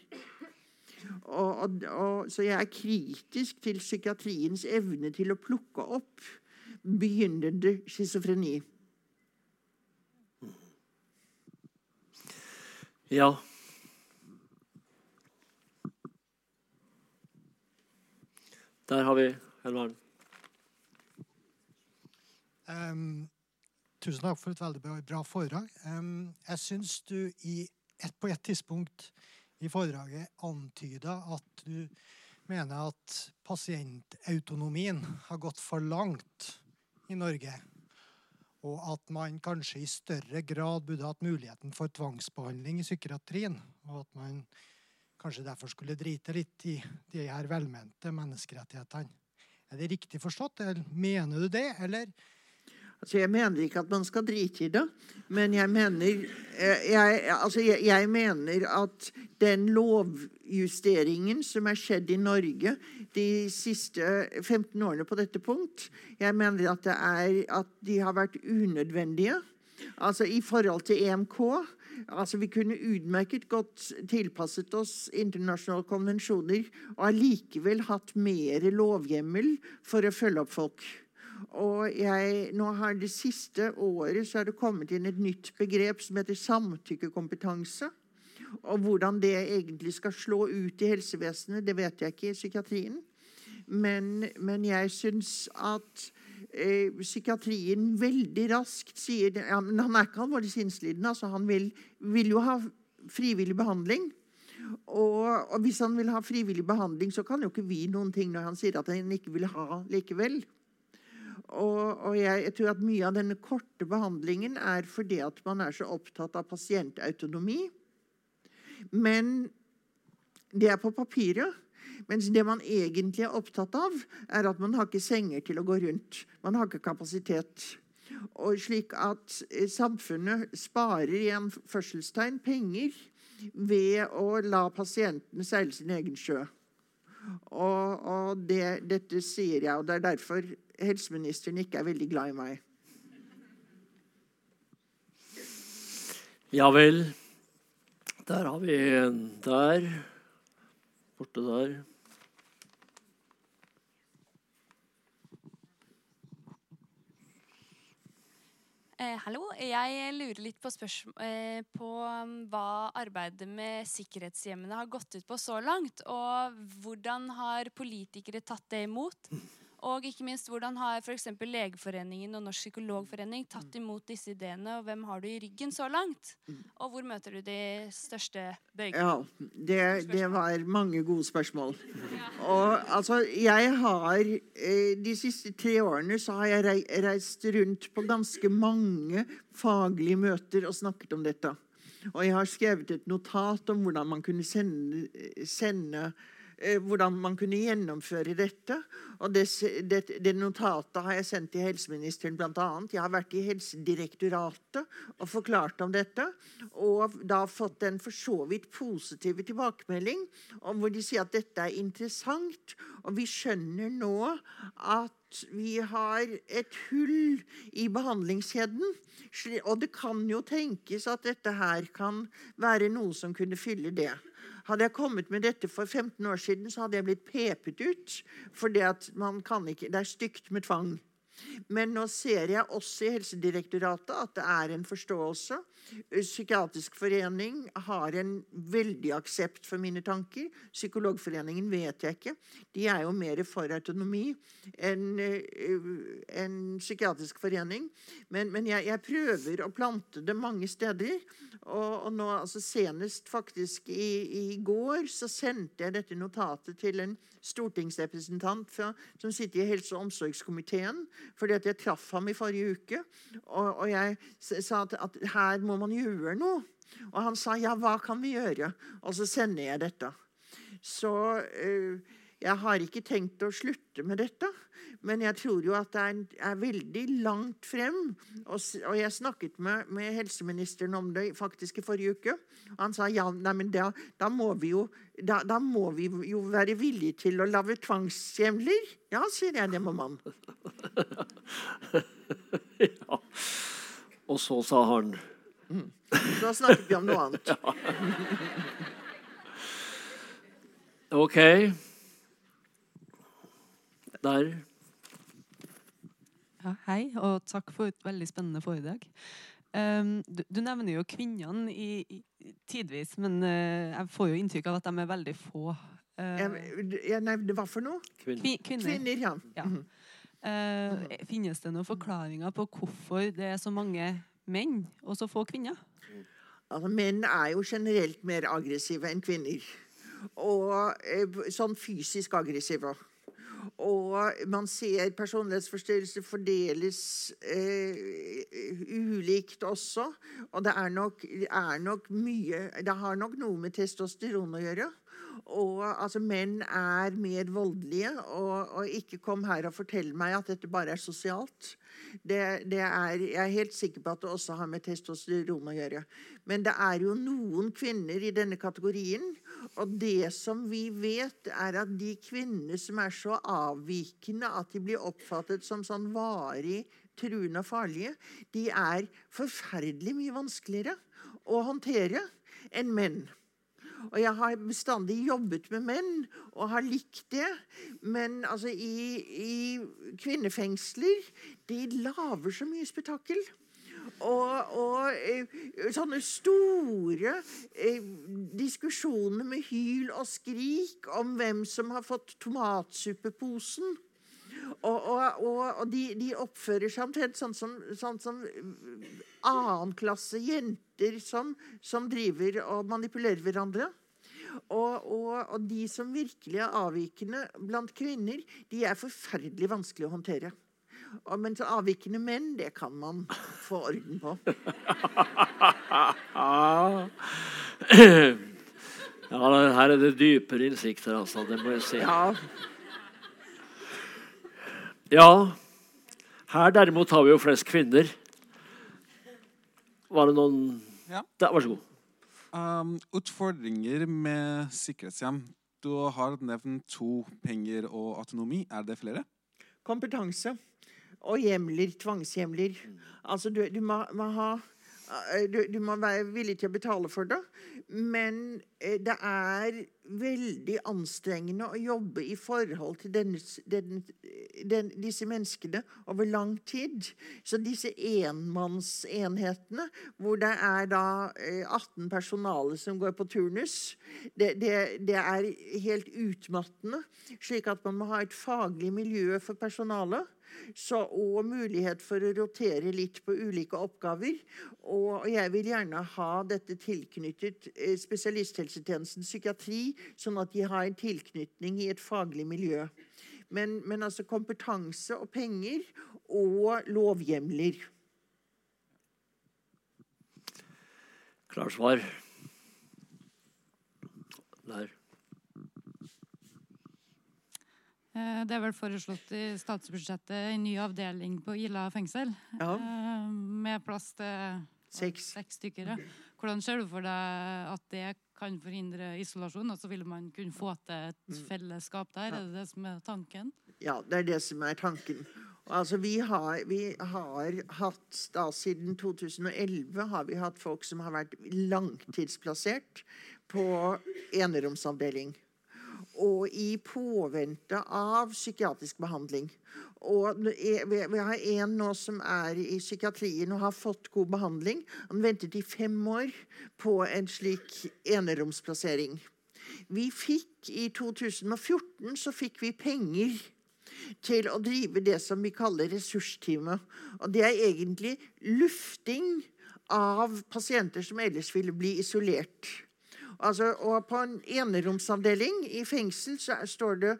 Og, og, og, så jeg er kritisk til psykiatriens evne til å plukke opp begynnende schizofreni. Ja. Der har vi Helvaren. Um, tusen takk for et veldig bra, bra foredrag. Um, jeg syns du i et, på et tidspunkt i foredraget antyda at du mener at pasientautonomien har gått for langt i Norge, og at man kanskje i større grad burde hatt muligheten for tvangsbehandling i psykiatrien, og at man kanskje derfor skulle drite litt i de her velmente menneskerettighetene. Er det riktig forstått? Mener du det, eller Altså, jeg mener ikke at man skal drite i det, men jeg mener, eh, jeg, altså, jeg, jeg mener at den lovjusteringen som er skjedd i Norge de siste 15 årene på dette punkt, jeg mener at, er, at de har vært unødvendige. Altså I forhold til EMK altså Vi kunne utmerket godt tilpasset oss internasjonale konvensjoner og allikevel hatt mer lovhjemmel for å følge opp folk. Og jeg, nå har Det siste året så er det kommet inn et nytt begrep som heter samtykkekompetanse. Og Hvordan det egentlig skal slå ut i helsevesenet, det vet jeg ikke i psykiatrien. Men, men jeg syns at eh, psykiatrien veldig raskt sier ja, men Han er ikke alvorlig sinnslidende. Altså han vil, vil, jo ha frivillig behandling. Og, og, hvis han vil ha frivillig behandling, så kan jo ikke vi noen ting når han sier at han ikke vil ha likevel. Og, og jeg, jeg, tror at mye av denne korte behandlingen er fordi at man er så opptatt av pasientautonomi. Men det er på papiret. Mens det man egentlig er opptatt av, er at man har ikke senger til å gå rundt. Man har ikke kapasitet. Og slik at eh, samfunnet sparer igjen førselstegn penger ved å la pasienten seile sin egen sjø. Og, og det, dette sier jeg, og det er derfor helseministeren ikke er veldig glad i meg. Ja vel. Der har vi en der. Borte der. Eh, hallo. Jeg lurer litt på, eh, på um, hva arbeidet med sikkerhetshjemmene har gått ut på så langt. Og hvordan har politikere tatt det imot? Og ikke minst, hvordan har f.eks. Legeforeningen og Norsk psykologforening tatt imot disse ideene, og hvem har du i ryggen så langt? Og hvor møter du de største bøygene? Ja, det, det, var mange gode spørsmål. Og altså, jeg har eh, De siste tre årene så har jeg reist rundt på ganske mange faglige møter og snakket om dette. Og jeg har skrevet et notat om hvordan man kunne sende, sende hvordan man kunne gjennomføre dette. Og det, det, det, notatet har jeg sendt til helseministeren bl.a. Jeg har vært i Helsedirektoratet og forklart om dette. Og da fått en for så vidt positiv tilbakemelding om hvor de sier at dette er interessant. Og vi skjønner nå at vi har et hull i behandlingskjeden. Og det kan jo tenkes at dette her kan være noe som kunne fylle det. Hadde jeg kommet med dette for 15 år siden, så hadde jeg blitt pepet ut. For det er stygt med tvang. Men nå ser jeg også i Helsedirektoratet at det er en forståelse. Psykiatrisk forening har en veldig aksept for mine tanker. Psykologforeningen vet jeg ikke. De er jo mer for autonomi enn eh, en psykiatrisk forening. Men, men jeg, jeg, prøver å plante det mange steder. Og, og nå, altså Senest faktisk i, i, går så sendte jeg dette notatet til en stortingsrepresentant fra, som sitter i helse- og omsorgskomiteen, fordi at jeg traff ham i forrige uke. Og, og jeg sa at, at, her må man gjøre noe. Og han sa ja, hva kan vi gjøre? Og så sender jeg dette. Så uh, jeg har ikke tenkt å slutte med dette. Men jeg tror jo at det er, er veldig langt frem. Og, og jeg snakket med, med, helseministeren om det faktisk i forrige uke. Og han sa ja, nei, men da, da, må jo, da, da, må vi jo være villige til å lage tvangshjemler. Ja, sier jeg, det må man. ja. Og så sa han mm. Da snakket vi om noe annet. ja. OK. Der. Ja, hei, og takk for et veldig spennende foredrag. Um, du, du, nevner jo kvinnene i, i, tidvis, men uh, jeg får jo inntrykk av at de er veldig få. Uh, jeg, jeg nevnte hva for noe? Kvin kvinner. kvinner. ja. ja. Mm uh, finnes det noen forklaringer på hvorfor det er så mange menn og så få kvinner? Altså, menn er jo generelt mer aggressive enn kvinner. Og sånn fysisk aggressive. Og man ser personlighetsforstyrrelser fordeles eh, ulikt også. Og det er, nok, er nok mye Det har nok noe med testosteron å gjøre. Og altså, Menn er mer voldelige. Og, og, ikke kom her og fortell meg at dette bare er sosialt. Det, det er, jeg er helt sikker på at det også har med testosteron å gjøre. Men det er jo noen kvinner i denne kategorien. Og det som vi vet, er at de kvinnene som er så avvikende at de blir oppfattet som sånn varig truende og farlige, de er forferdelig mye vanskeligere å håndtere enn menn. Og jeg har bestandig jobbet med menn og har likt det. Men altså, i, i kvinnefengsler De lager så mye spetakkel. Og, og eh, sånne store eh, diskusjoner med hyl og skrik om hvem som har fått tomatsuppeposen. Og, og, og de, de, oppfører seg omtrent sånn som, sånn som annenklasse jenter som, som, driver og manipulerer hverandre. Og, og, og, de som virkelig er avvikende blant kvinner, de er forferdelig vanskelig å håndtere. Og, men så avvikende menn, det kan man få orden på. ja, her er det dypere innsikter, altså. Det må jeg si. Ja. Ja. Her derimot har vi jo flest kvinner. Var det noen Ja. Da, vær så god. Um, utfordringer med sikkerhetshjem. Du har nevnt to penger og autonomi. Er det flere? Kompetanse og hjemler, tvangshjemler. Altså, du, du må, må ha Eh, du, du, må være villig til å betale for det. Men eh, det er veldig anstrengende å jobbe i forhold til denne, den, den, disse menneskene over lang tid. Så disse enmannsenhetene, hvor det er da 18 eh, personale som går på turnus, det, det, det er helt utmattende. Slik at man må ha et faglig miljø for personalet. Så, og mulighet for å rotere litt på ulike oppgaver. Og jeg vil gjerne ha dette tilknyttet eh, spesialisthelsetjenesten psykiatri, sånn at de har en tilknytning i et faglig miljø. Men, men altså kompetanse og penger og lovhjemler. Klart svar. Der. Eh, Det er vel foreslått i statsbudsjettet en ny avdeling på Ila fengsel. Ja. eh, Med plass til Seks. seks stykker. ja. Hvordan ser du for deg at det kan forhindre isolasjon? Og så vil man kunne få til et fellesskap der? Er det det som er tanken? Ja, det er det som er tanken. Altså, vi, har, vi har hatt da Siden 2011 har vi hatt folk som har vært langtidsplassert på eneromsavdeling. Og i påvente av psykiatrisk behandling. Og vi vi har en nå som er i psykiatrien og har fått god behandling. Han ventet i fem år på en slik eneromsplassering. Vi fikk i 2014 så fikk vi penger til å drive det som vi kaller ressursteamet. Og det er egentlig lufting av pasienter som ellers ville bli isolert. Altså, og på en eneromsavdeling i fengsel så, det,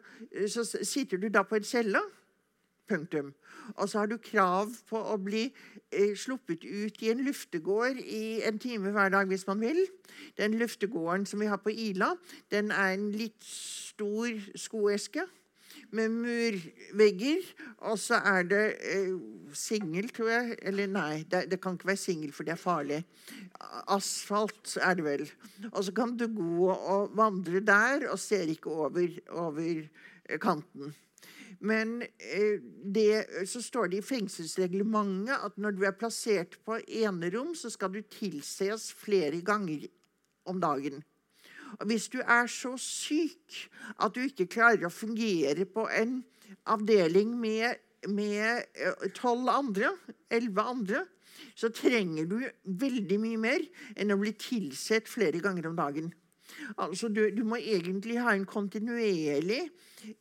så sitter du da på en celle. Punktum. Og så har du krav på å bli eh, sluppet ut i en luftegård i en time hver dag hvis man vil. Den luftegården som vi har på Ila, den er en litt stor skoeske med murvegger. Og så er det eh, singel, tror jeg. Eller nei, det, det kan ikke være singel, for det er farlig. Asfalt er det vel. Og så kan du gå og vandre der, og ser ikke over, over eh, kanten. Men eh, det, så står det i fengselsreglementet at når du er plassert på enerom, så skal du tilses flere ganger om dagen. Hvis du er så syk at du ikke klarer å fungere på en avdeling med med tolv andre, elleve andre, så trenger du veldig mye mer enn å bli tilsett flere ganger om dagen. Altså, du, du må egentlig ha en kontinuerlig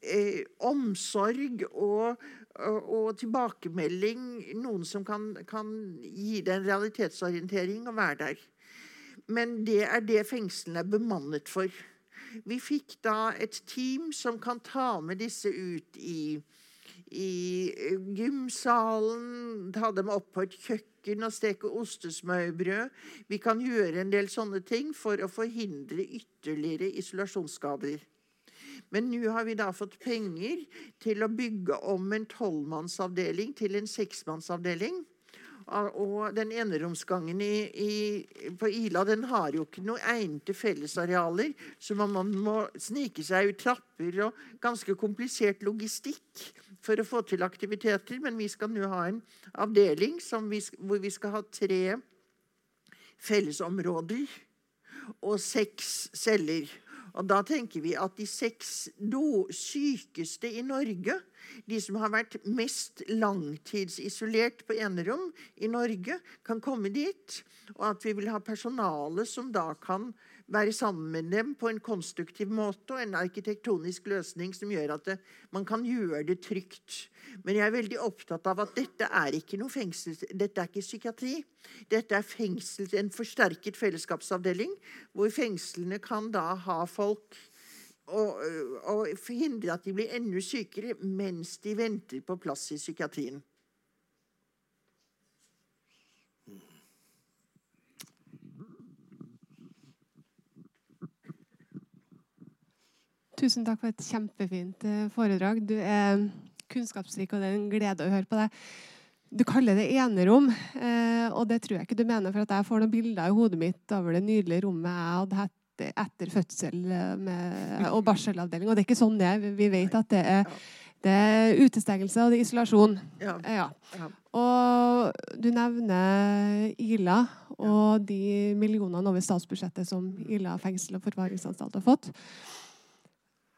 eh, omsorg og, og, og tilbakemelding. Noen som kan, kan gi deg en realitetsorientering og være der. Men det er det fengslene er bemannet for. Vi fikk da et team som kan ta med disse ut i, i gymsalen, ta dem opp på et kjøkken og steke ostesmørbrød. Vi kan gjøre en del sånne ting for å forhindre ytterligere isolasjonsskader. Men nå har vi da fått penger til å bygge om en tolvmannsavdeling til en seksmannsavdeling. Og den eneromsgangen i, på Ila den har jo ikke noe egnede fellesarealer, så man, man må snike seg ut trapper og ganske komplisert logistikk for å få til aktiviteter. Men vi skal nå ha en avdeling vi, hvor vi skal ha tre fellesområder og seks celler. Og da tenker vi at de seks sykeste i Norge, de som har vært mest langtidsisolert på enerom i Norge, kan komme dit. Og at vi vil ha personale som da kan være sammen med dem på en konstruktiv måte og en arkitektonisk løsning som gjør at det, man kan gjøre det trygt. Men jeg er veldig opptatt av at dette er ikke noe fengsel, dette er ikke psykiatri. Dette er fengsel, en forsterket fellesskapsavdeling, hvor fengslene kan da ha folk og, og forhindre at de blir enda sykere mens de venter på plass i psykiatrien. Tusen takk for et kjempefint foredrag. Du er kunnskapsrik, og det er en glede å høre på deg. Du kaller det enerom, og det tror jeg ikke du mener, for at jeg får noen bilder i hodet mitt over det nydelige rommet jeg hadde hatt etter fødsel med, og barselavdeling. Og det er ikke sånn det er. Vi vet at det er, det er utestengelse og det er isolasjon. Ja. Ja. Ja. Og du nevner Ila og de millionene over statsbudsjettet som Ila fengsel og forvaringsanstalt har fått.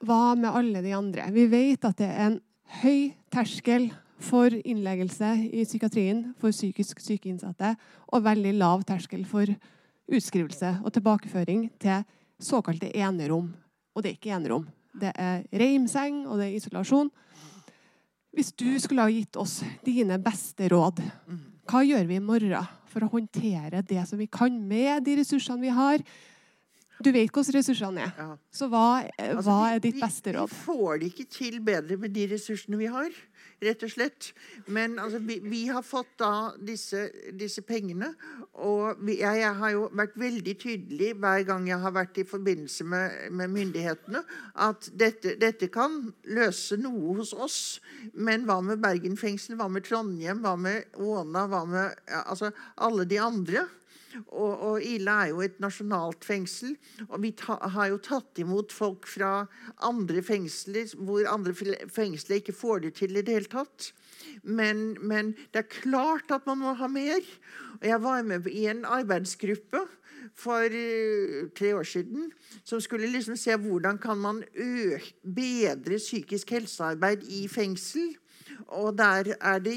Hva med alle de andre? Vi vet at det er en høy terskel for innleggelse i psykiatrien for psykisk syke innsatte, og veldig lav terskel for utskrivelse og tilbakeføring til såkalte enerom. Og det er ikke enerom. Det er reimseng, og det er isolasjon. Hvis du skulle ha gitt oss dine beste råd, hva gjør vi i morgen for å håndtere det som vi kan med de ressursene vi har? Du vet hvordan ressursene er. Ja. Så hva, eh, Altså, hva vi- er ditt beste råd? Vi får det ikke til bedre med de ressursene vi har, rett og slett. Men altså, vi, vi har fått da disse, disse pengene, og vi, jeg, jeg har jo vært veldig tydelig hver gang jeg har vært i forbindelse med, med myndighetene, at dette, dette kan løse noe hos oss. Men hva med Bergen fengsel, hva med Trondheim, hva med Åna, hva med ja, altså, alle de andre? Og, og Ila er jo et nasjonalt fengsel. Og vi ta, har jo tatt imot folk fra andre fengsler hvor andre fengsler ikke får det til i det hele tatt. Men, men det er klart at man må ha mer. Og jeg var med i en arbeidsgruppe for eh, tre år siden som skulle liksom se hvordan kan man bedre psykisk helsearbeid i fengsel. Og der er det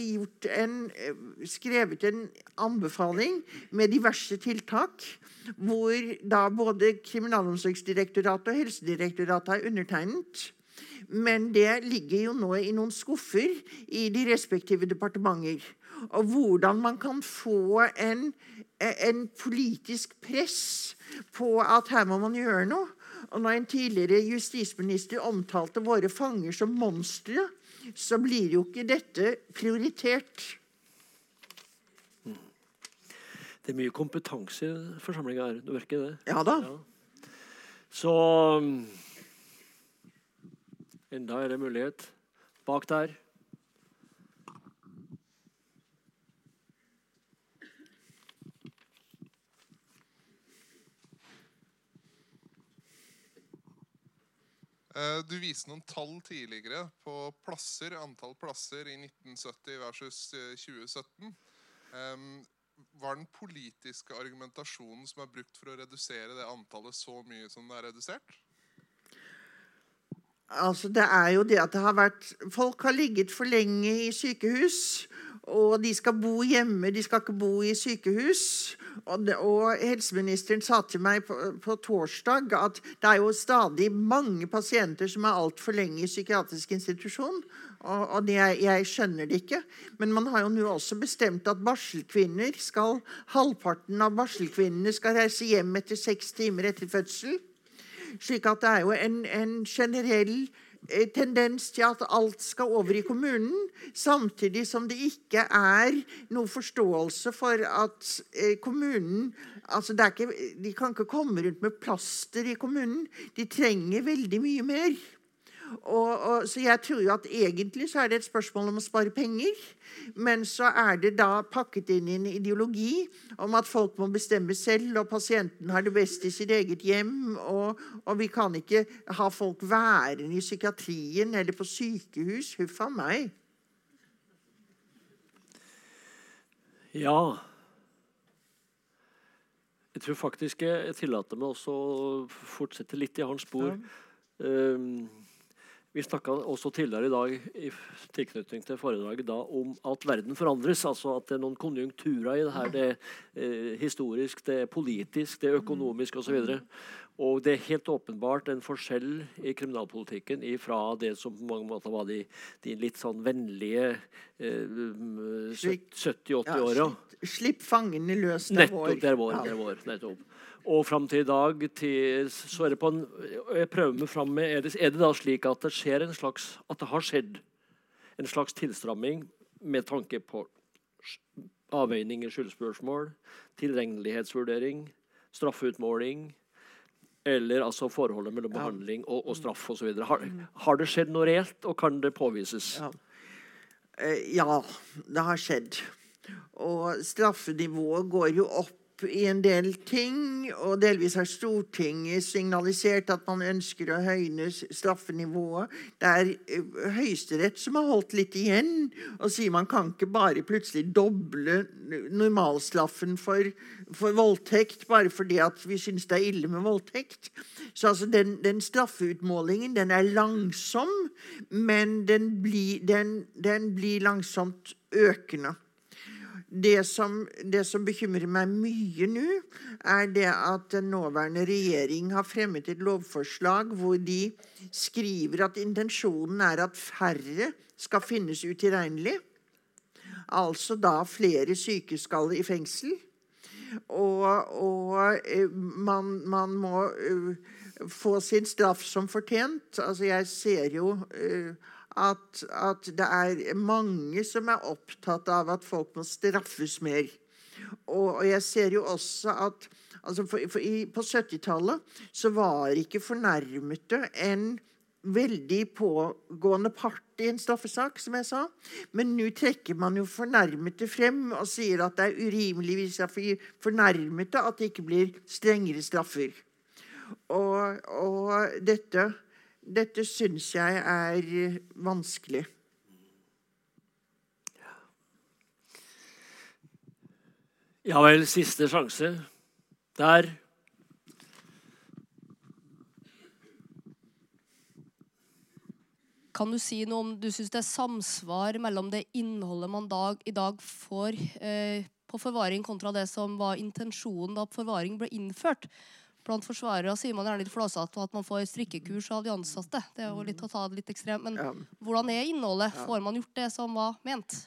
en, eh, skrevet en anbefaling med diverse tiltak, hvor da både Kriminalomsorgsdirektoratet og Helsedirektoratet har undertegnet. Men det ligger jo nå i noen skuffer i de respektive departementer. Og hvordan man kan få en, en politisk press på at her må man gjøre noe. Og når en tidligere justisminister omtalte våre fanger som monstre, så blir jo ikke dette prioritert. Det er mye kompetanse i forsamlinga her. Du merker det? Ja da. Så um, Enda er det mulighet. Bak der. Du viste noen tall tidligere på plasser, antall plasser i 1970 versus eh, 2017. Var den politiske argumentasjonen som er brukt for å redusere det antallet så mye som det er redusert? Altså, det er jo det at det har vært Folk har ligget for lenge i sykehus. Og de skal bo hjemme, de skal ikke bo i sykehus. Og, det, og helseministeren sa til meg på, på torsdag at det er jo stadig mange pasienter som er altfor lenge i psykiatrisk institusjon. Og, og det, jeg skjønner det ikke. Men man har jo nå også bestemt at barselkvinner skal Halvparten av barselkvinnene skal reise hjem etter seks timer etter fødsel. Slik at det er jo en, en generell tendens til at alt skal over i kommunen, samtidig som det ikke er noe forståelse for at eh, kommunen altså ikke, De kan ikke komme rundt med plaster i kommunen. De trenger veldig mye mer. Og, og, så jeg tror jo at egentlig så er det et spørsmål om å spare penger. Men så er det da pakket inn i en ideologi om at folk må bestemme selv, og pasienten har det best i sitt eget hjem. Og, og vi kan ikke ha folk værende i psykiatrien eller på sykehus. Huff a meg. Ja. Jeg tror faktisk jeg, tillater meg også å fortsette litt i hans spor. Um, vi snakka også tidligere i dag i tilknytning til foredraget da, om at verden forandres. altså At det er noen konjunkturer i det her. Det er eh, historisk, det er politisk, det er økonomisk osv. Og det er helt åpenbart en forskjell i kriminalpolitikken fra det som på mange måter var de, de litt sånn vennlige eh, 70-80-åra. slipp, slipp fangene løs, det er vår. Det er vår. Ja. Det er vår nettopp. Og fram til i dag til, så er det på en Jeg prøver meg fram med er det, er det da slik at det skjer en slags At det har skjedd en slags tilstramming med tanke på avveininger, avveining i skyldspørsmål, tilregnelighetsvurdering, straffeutmåling eller altså forholdet mellom behandling og, og straff osv. Har, har det skjedd noe reelt, og kan det påvises? Ja. Eh, ja, det har skjedd. Og straffenivået går jo opp i en del ting, og delvis har Stortinget signalisert at man ønsker å høyne straffenivået. Det er eh, Høyesterett som har holdt litt igjen og sier man kan ikke bare plutselig doble normalstraffen for, for voldtekt bare fordi vi syns det er ille med voldtekt. Så altså den, den straffeutmålingen den er langsom, men den blir, den, den blir langsomt økende. Det som, det som bekymrer meg mye nå, er det at den nåværende regjering har fremmet et lovforslag hvor de skriver at intensjonen er at færre skal finnes utilregnelig. Altså da flere syke skal i fengsel. Og, og eh, man, man, må uh, få sin straff som fortjent. Altså, jeg ser jo uh, at, at, det er mange som er opptatt av at folk må straffes mer. Og, og jeg ser jo også at altså for, for i, På 70-tallet så var ikke fornærmede en veldig pågående part i en straffesak, som jeg sa. Men nå trekker man jo fornærmede frem og sier at det er urimelig hvis jeg fornærmede at det ikke blir strengere straffer. Og, og dette, dette syns jeg er vanskelig. Ja vel, siste sjanse. Der. Kan du si noe om du syns det er samsvar mellom det innholdet man dag, i dag får eh, på forvaring, kontra det som var intensjonen da forvaring ble innført? Blant forsvarere sier man gjerne litt flåsete at man får strikkekurs av de ansatte. Det er jo litt å ta det litt ekstremt. Men ja. hvordan er innholdet? Får man gjort det som var ment?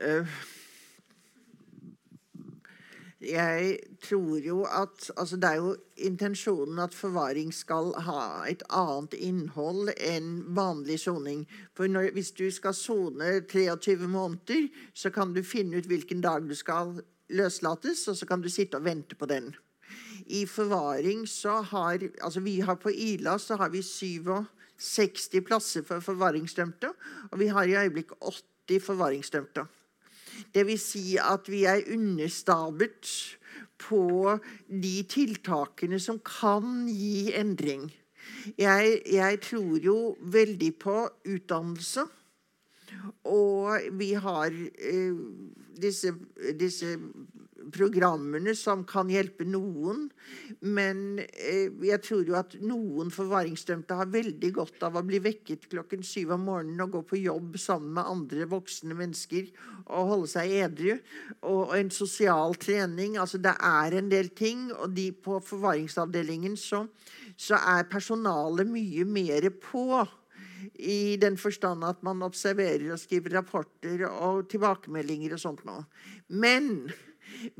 Uh, jeg tror jo at altså Det er jo intensjonen at forvaring skal ha et annet innhold enn vanlig soning. For når, hvis du skal sone 23 måneder, så kan du finne ut hvilken dag du skal løslates, og så kan du sitte og vente på den. I forvaring så har altså vi har På Ila så har vi 67 plasser for forvaringsdømte, og vi har i øyeblikket 80 forvaringsdømte. vil Si at vi er understabet på de tiltakene som kan gi endring. Jeg, jeg tror jo veldig på utdannelse. Og vi har eh, disse, disse programmene som kan hjelpe noen. Men eh, jeg tror jo at noen forvaringsdømte har veldig godt av å bli vekket klokken syv om morgenen og gå på jobb sammen med andre voksne mennesker og holde seg edru. Og, en sosial trening. Altså det er en del ting. Og de på forvaringsavdelingen så, så er personalet mye mer på i den forstand at man observerer og skriver rapporter og tilbakemeldinger og sånt noe. Men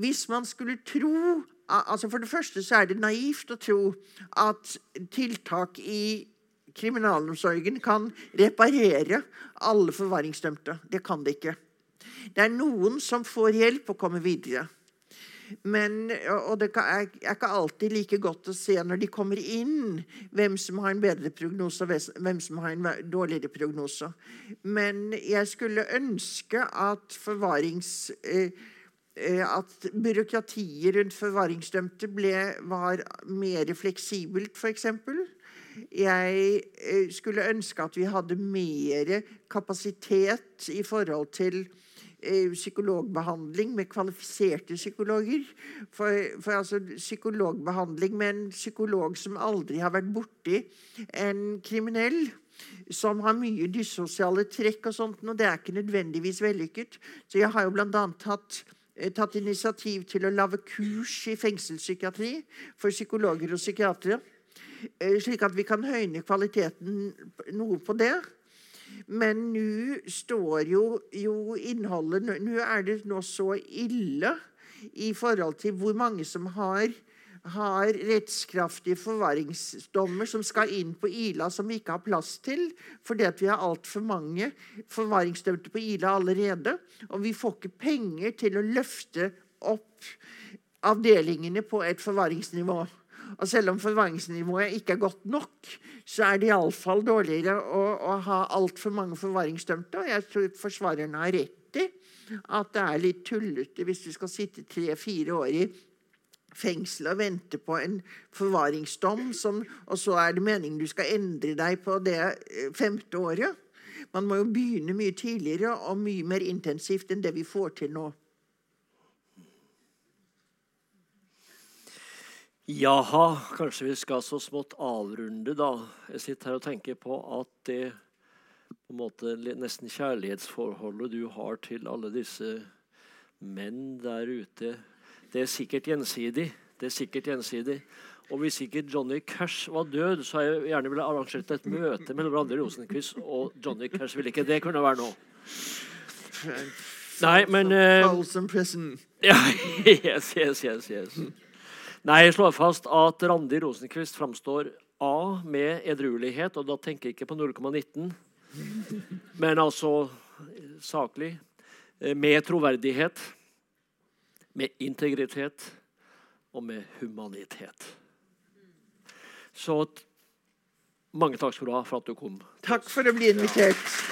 hvis man skulle tro altså For det første så er det naivt å tro at tiltak i kriminalomsorgen kan reparere alle forvaringsdømte. Det kan det ikke. Det er noen som får hjelp og kommer videre. Men, og det er ikke alltid like godt å se når de kommer inn, hvem som har en bedre prognose og hvem som har en dårligere prognose. Men jeg skulle ønske at forvarings eh, at byråkratiet rundt forvaringsdømte ble, var mer fleksibelt, f.eks. Jeg eh, skulle ønske at vi hadde mer kapasitet i forhold til eh, psykologbehandling med kvalifiserte psykologer. For, for, altså psykologbehandling med en psykolog som aldri har vært borti en kriminell, som har mye dyssosiale trekk og sånt, og det er ikke nødvendigvis vellykket. Så jeg har jo blant annet hatt Eh, tatt initiativ til å lage kurs i fengselspsykiatri for psykologer og psykiatere. Eh, slik at vi kan høyne kvaliteten noe på det. Men nå står jo, jo innholdet Nå er det nå så ille i forhold til hvor mange som har har rettskraftige forvaringsdommer som skal inn på Ila, som vi ikke har plass til, fordi vi har altfor mange forvaringsdømte på Ila allerede. Og vi får ikke penger til å løfte opp avdelingene på et forvaringsnivå. Og selv om forvaringsnivået ikke er godt nok, så er det iallfall dårligere å, å ha altfor mange forvaringsdømte. Og jeg tror forsvarerne har rett i at det er litt tullete hvis du skal sitte tre-fire år i fengsel og vente på en forvaringsdom, som, og så er det meningen du skal endre deg på det eh, femte året. Man må jo begynne mye tidligere og mye mer intensivt enn det vi får til nå. Jaha, kanskje vi skal så smått avrunde, da. Jeg sitter her og tenker på at det på en måte nesten kjærlighetsforholdet du har til alle disse menn der ute det er sikkert gjensidig. Det er sikkert gjensidig. Og hvis ikke Johnny Cash var død, så har jeg gjerne ville arrangert et møte mellom Randi Rosenquist og Johnny Cash. Ville ikke det kunne være nå? Nei, men uh, Ja, yes, yes, yes, yes. Nei, jeg slår fast at Randi Rosenquist framstår A med edruelighet, og da tenker jeg ikke på 0,19, men altså saklig. eh, Med troverdighet, med integritet og med humanitet. Så mange takk skal du ha for at du kom. Takk for å bli invitert.